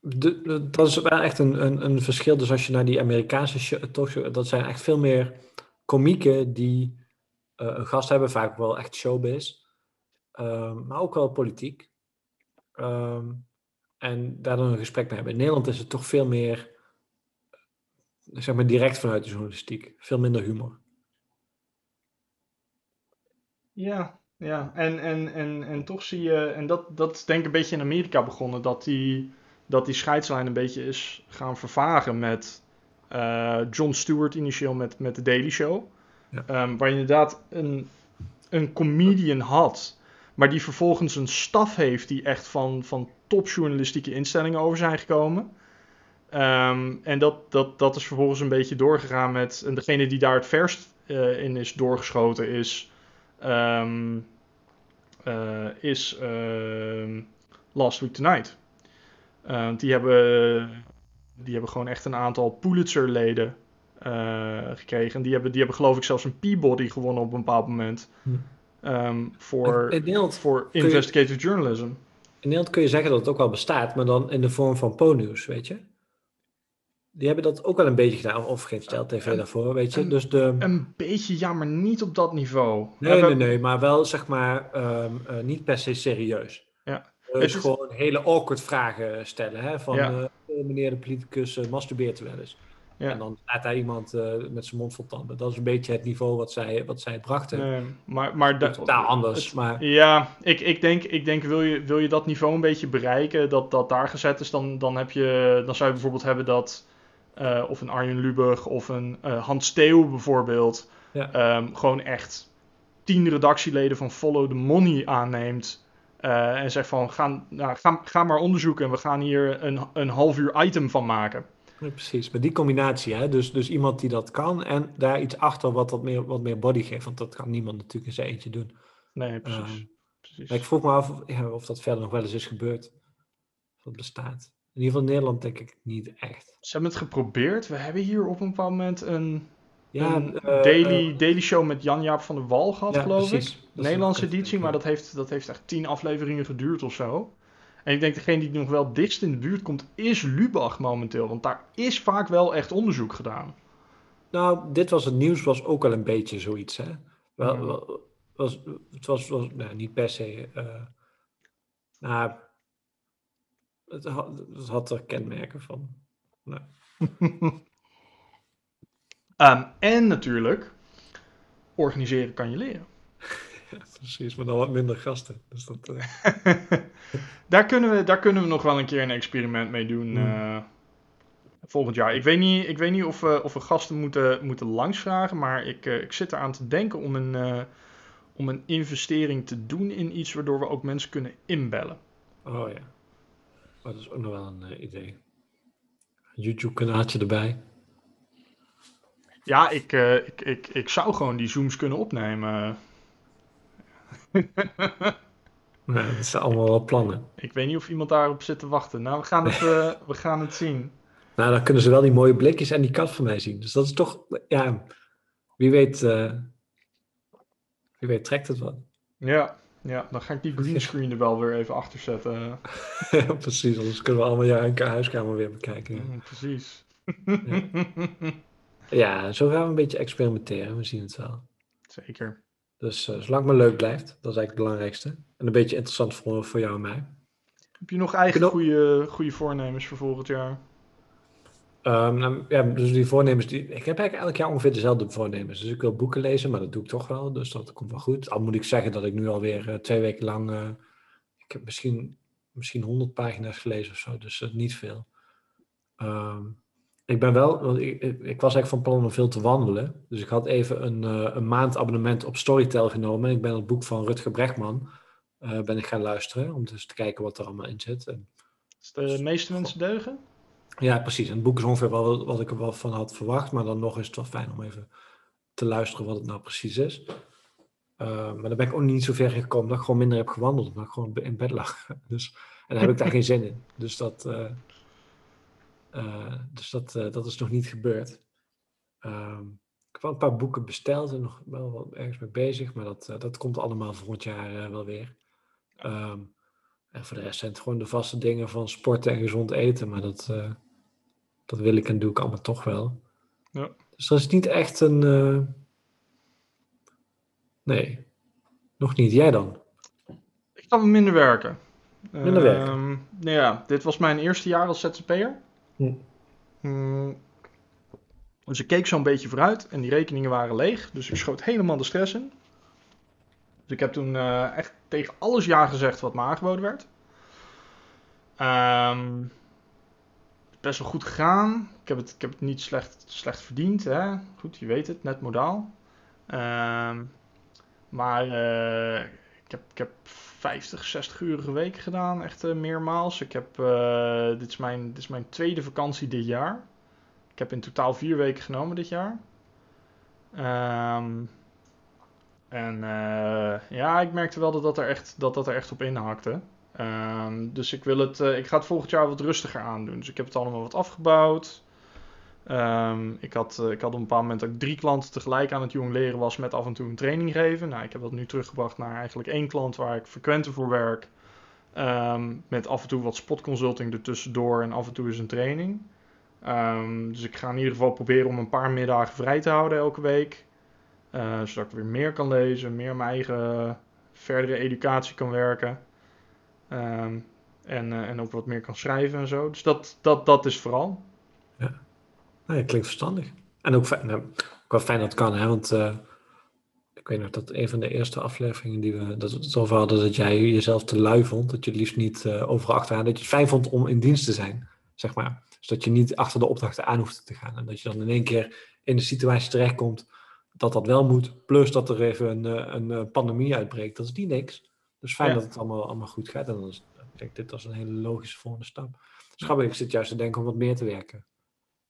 de, de- dat is wel echt een, een, een verschil. Dus als je naar die Amerikaanse show, talkshow, dat zijn echt veel meer komieken die een gast hebben, vaak wel echt showbiz, Ehm, maar ook wel politiek. Ehm, en daar dan een gesprek mee hebben. In Nederland is het toch veel meer, eh, zeg maar, direct vanuit de journalistiek. Veel minder humor. Ja, ja. En, en, en, en toch zie je, en dat, dat is denk ik een beetje in Amerika begonnen, dat die, dat die scheidslijn een beetje is gaan vervagen met Uh, Jon Stewart initieel met, met The Daily Show. Ehm, waar je inderdaad een, een comedian had, maar die vervolgens een staf heeft die echt van, van topjournalistieke instellingen over zijn gekomen. Ehm, en dat, dat, dat is vervolgens een beetje doorgegaan met. En degene die daar het verst uh, in is doorgeschoten is. Um, uh, is Last Week Tonight. die, hebben, die hebben gewoon echt een aantal Pulitzer-leden gekregen. En die hebben, die hebben geloof ik zelfs een Peabody gewonnen op een bepaald moment. Hm. Um, voor, in Nederland voor investigative je, journalism. In Nederland kun je zeggen dat het ook wel bestaat, maar dan in de vorm van Po-nieuws, weet je? Die hebben dat ook wel een beetje gedaan, of geen stel TV daarvoor, weet je. Een, dus de... een beetje, ja, maar niet op dat niveau. Nee, hebben... nee, nee, maar wel zeg maar um, uh, niet per se serieus. Ja. Dus het is gewoon hele awkward vragen stellen, hè. Van, ja. uh, meneer de politicus uh, masturbeert wel eens. Ja. En dan staat daar iemand uh, met zijn mond vol tanden. Dat is een beetje het niveau wat zij, wat zij brachten. Nee, maar, maar da- totaal anders. Het, maar... Ja, ik, ik denk, ik denk wil, je, wil je dat niveau een beetje bereiken, dat dat daar gezet is, dan, dan, heb je, dan zou je bijvoorbeeld hebben dat, uh, of een Arjen Lubach of een uh, Hans Steeuw bijvoorbeeld, ja. um, gewoon echt tien redactieleden van Follow the Money aanneemt. Uh, en zegt van, ga, nou, ga, ga maar onderzoeken en we gaan hier een, een half uur item van maken. Ja, precies, maar die combinatie, hè? Dus, dus iemand die dat kan en daar iets achter wat, wat, meer, wat meer body geeft. Want dat kan niemand natuurlijk in zijn eentje doen. Nee, precies. Um, precies. Maar ik vroeg me af of, ja, of, dat verder nog wel eens is gebeurd. Of dat bestaat. In ieder geval in Nederland denk ik niet echt. Ze hebben het geprobeerd. We hebben hier op een bepaald moment een, ja, een uh, daily, uh, daily show met Jan-Jaap van der Wal gehad, ja, geloof precies. ik. Dat Nederlandse editie, maar dat heeft, dat heeft echt tien afleveringen geduurd of zo. En ik denk degene die nog wel dichtst in de buurt komt, is Lubach momenteel. Want daar is vaak wel echt onderzoek gedaan. Nou, dit was het nieuws, was ook wel een beetje zoiets, hè? Wel, Ja. wel- was, het was, was nou, niet per se. eh nou, het had, het had er kenmerken van. Nou, Ehm, en natuurlijk, organiseren kan je leren. precies, maar dan wat minder gasten. Dus dat, eh, daar, kunnen we, daar kunnen we nog wel een keer een experiment mee doen. Hmm. eh, volgend jaar. Ik weet niet, ik weet niet of, we, of we gasten moeten, moeten langsvragen. Maar ik, eh, ik zit eraan te denken om een, om een investering te doen in iets waardoor we ook mensen kunnen inbellen. oh ja. Oh, dat is ook nog wel een idee. YouTube-kanaaltje erbij. Ja, ik, ik, ik, ik zou gewoon die Zooms kunnen opnemen. Ja, dat zijn allemaal wel plannen. Ik weet niet of iemand daarop zit te wachten. Nou, we gaan het, eh, we gaan het zien. Nou, dan kunnen ze wel die mooie blikjes en die kat van mij zien. Dus dat is toch, ja, wie weet, eh, wie weet trekt het wat. Ja, ja, dan ga ik die greenscreen er wel weer even achter zetten. ja, precies. Anders kunnen we allemaal jouw huiskamer weer bekijken. Mm, precies. Ja, zo gaan we een beetje experimenteren. We zien het wel. Zeker. Dus eh, zolang het maar leuk blijft, dat is eigenlijk het belangrijkste. En een beetje interessant voor, voor jou en mij. Heb je nog eigen goede, goede voornemens voor volgend jaar? Ehm, nou, ja, dus die voornemens, die, ik heb eigenlijk elk jaar ongeveer dezelfde voornemens. Dus ik wil boeken lezen, maar dat doe ik toch wel. Dus dat komt wel goed. Al moet ik zeggen dat ik nu alweer eh, twee weken lang, eh, ik heb misschien, misschien 100 pagina's gelezen of zo. Dus niet veel. Ehm, ik ben wel, want ik, ik, was eigenlijk van plan om veel te wandelen. Dus ik had even een, eh, een maand abonnement op Storytel genomen. En ik ben het boek van Rutger Bregman eh, ben ik gaan luisteren. Om dus te kijken wat er allemaal in zit. En Is de meeste mensen deugen? ja, precies. En het boek is ongeveer wel wat ik er wel van had verwacht. Maar dan nog is het wel fijn om even te luisteren wat het nou precies is. Uh, maar dan ben ik ook niet zo ver gekomen dat ik gewoon minder heb gewandeld. Maar ik gewoon in bed lag. Dus, en dan heb ik daar geen zin in. Dus dat, uh, uh, dus dat, dat is nog niet gebeurd. Um, ik heb wel een paar boeken besteld en nog wel wat ergens mee bezig. Maar dat, dat komt allemaal volgend jaar wel weer. Um, en voor de rest zijn het gewoon de vaste dingen van sporten en gezond eten. Maar dat, uh, dat wil ik en doe ik allemaal toch wel. Ja. Dus dat is niet echt een. Uh... Nee, nog niet. Jij dan? Ik ga minder werken. Minder werken? Uh, nou ja, dit was mijn eerste jaar als ZZP'er. Hm. Dus ik keek zo'n beetje vooruit en die rekeningen waren leeg. Dus ik schoot helemaal de stress in. Dus ik heb toen uh, echt tegen alles ja gezegd wat me aangeboden werd. Um, best wel goed gegaan. Ik ik, heb het, ik heb het niet slecht, slecht verdiend. Hè? Goed, je weet het, net modaal. Ehm, maar eh, ik, heb, ik heb 50, 60 uur week gedaan, echt uh, meermaals. Ik heb, dit, is mijn, dit is mijn tweede vakantie dit jaar. Ik heb in totaal vier weken genomen dit jaar. Um, en ja, ik merkte wel dat dat er echt, dat dat er echt op inhakte. Um, dus ik, wil het, ik ga het volgend jaar wat rustiger aandoen. Dus ik heb het allemaal wat afgebouwd. Um, ik, had, uh, ik had op een bepaald moment ook drie klanten tegelijk aan het jong leren was met af en toe een training geven. Nou, ik heb dat nu teruggebracht naar eigenlijk één klant waar ik frequenter voor werk. Um, met af en toe wat spotconsulting ertussendoor en af en toe eens een training. dus ik ga in ieder geval proberen om een paar middagen vrij te houden elke week. Uh, zodat ik weer meer kan lezen, meer mijn eigen verdere educatie kan werken. En, uh, en ook wat meer kan schrijven en zo. Dus dat, dat, dat is vooral. Ja, nou, klinkt verstandig. En ook, fijn, nou, ook wel fijn dat het kan, hè? want uh, ik weet nog dat een van de eerste afleveringen die we dat het over hadden, dat jij jezelf te lui vond, dat je het liefst niet uh, overal achteraan, dat je het fijn vond om in dienst te zijn, zeg maar. Dus dat je niet achter de opdrachten aan hoeft te gaan. En dat je dan in één keer in de situatie terechtkomt dat dat wel moet, plus dat er even een, een pandemie uitbreekt. Dat is niet niks. Dus fijn dat het allemaal, allemaal goed gaat. En dan is, ik denk dit als een hele logische volgende stap. Dus ik zit juist te denken om wat meer te werken.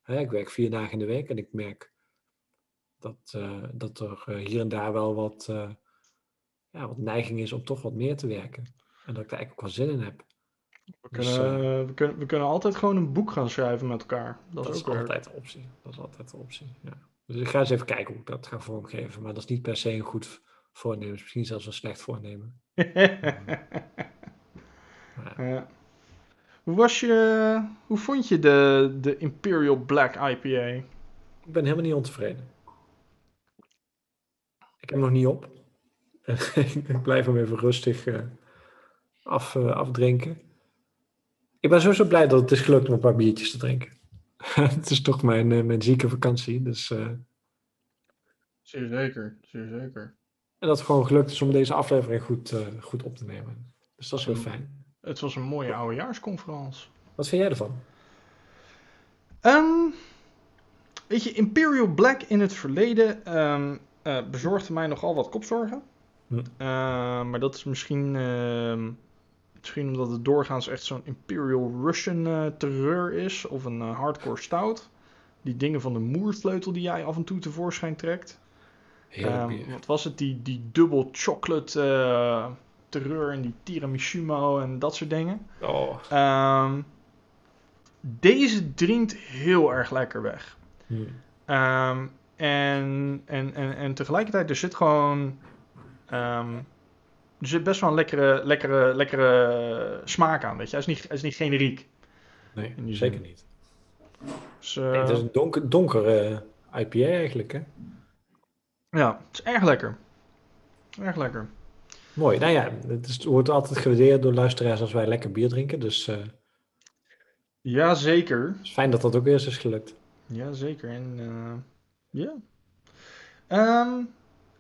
Hè, ik werk vier dagen in de week en ik merk dat, uh, dat er uh, hier en daar wel wat, uh, ja, wat neiging is om toch wat meer te werken. En dat ik daar eigenlijk ook wel zin in heb. We kunnen, dus, we, kunnen, we kunnen altijd gewoon een boek gaan schrijven met elkaar. Dat, dat is, ook altijd de optie. Dat is altijd de optie, ja. Dus ik ga eens even kijken hoe ik dat ga vormgeven. Maar dat is niet per se een goed voornemen. Misschien zelfs een slecht voornemen. ja. Hoe was je, hoe vond je de, de Imperial Black IPA? Ik ben helemaal niet ontevreden. Ik heb hem nog niet op. ik blijf hem even rustig uh, af, uh, afdrinken. Ik ben sowieso blij dat het is gelukt om een paar biertjes te drinken. het is toch mijn, uh, mijn zieke vakantie, dus... Zeer zeker, zeer zeker. En dat het gewoon gelukt is om deze aflevering goed, uh, goed op te nemen. Dus dat is heel fijn. Het was een mooie oudejaarsconferentie. Wat vind jij ervan? Um, weet je, Imperial Black in het verleden um, uh, bezorgde mij nogal wat kopzorgen. Hm. Uh, maar dat is misschien, uh, misschien omdat het doorgaans echt zo'n Imperial Russian uh, terreur is. Of een hardcore stout. Die dingen van de moersleutel die jij af en toe tevoorschijn trekt. Um, wat was het? Die, die dubbel chocolate terreur en die tiramisu en dat soort dingen. Oh. Um, deze drinkt heel erg lekker weg. Hmm. Um, en, en, en, en tegelijkertijd, er zit gewoon... er zit best wel een lekkere, lekkere, lekkere smaak aan, weet je. Hij is niet, hij is niet generiek. Nee, zeker niet. Dus, uh, nee, het is een donker, donkere IPA eigenlijk, hè? Ja, het is erg lekker. Erg lekker. Mooi. Nou ja, het, is, wordt altijd gewaardeerd door luisteraars als wij lekker bier drinken. Dus. Uh, ja, zeker. Het is fijn dat dat ook eerst is gelukt. Ja, zeker. En ja. Um,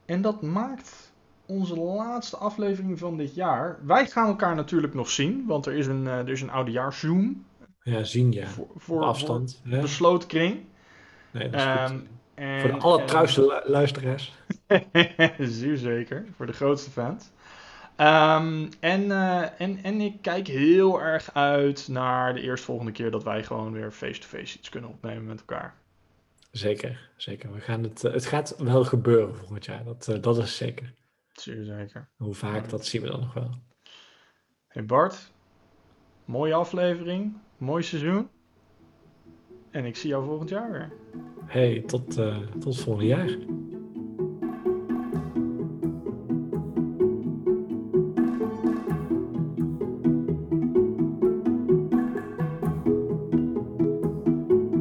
en dat maakt onze laatste aflevering van dit jaar. Wij gaan elkaar natuurlijk nog zien, want er is een, uh, er is een oudejaarszoom. Ja, zien ja. Voor, voor afstand. Voor besloten kring. Nee, dat is um. En, voor de allertrouwste en... luisteraars. Zeer zeker, voor de grootste fans. Um, en, uh, en, en ik kijk heel erg uit naar de eerstvolgende keer dat wij gewoon weer face-to-face iets kunnen opnemen met elkaar. Zeker, zeker. We gaan het, het gaat wel gebeuren volgend jaar, dat, uh, dat is zeker. Zeer zeker. Hoe vaak, dat zien we dan nog wel. Hey Bart, mooie aflevering, mooi seizoen. En ik zie jou volgend jaar weer. Hey, tot, uh, tot volgend jaar.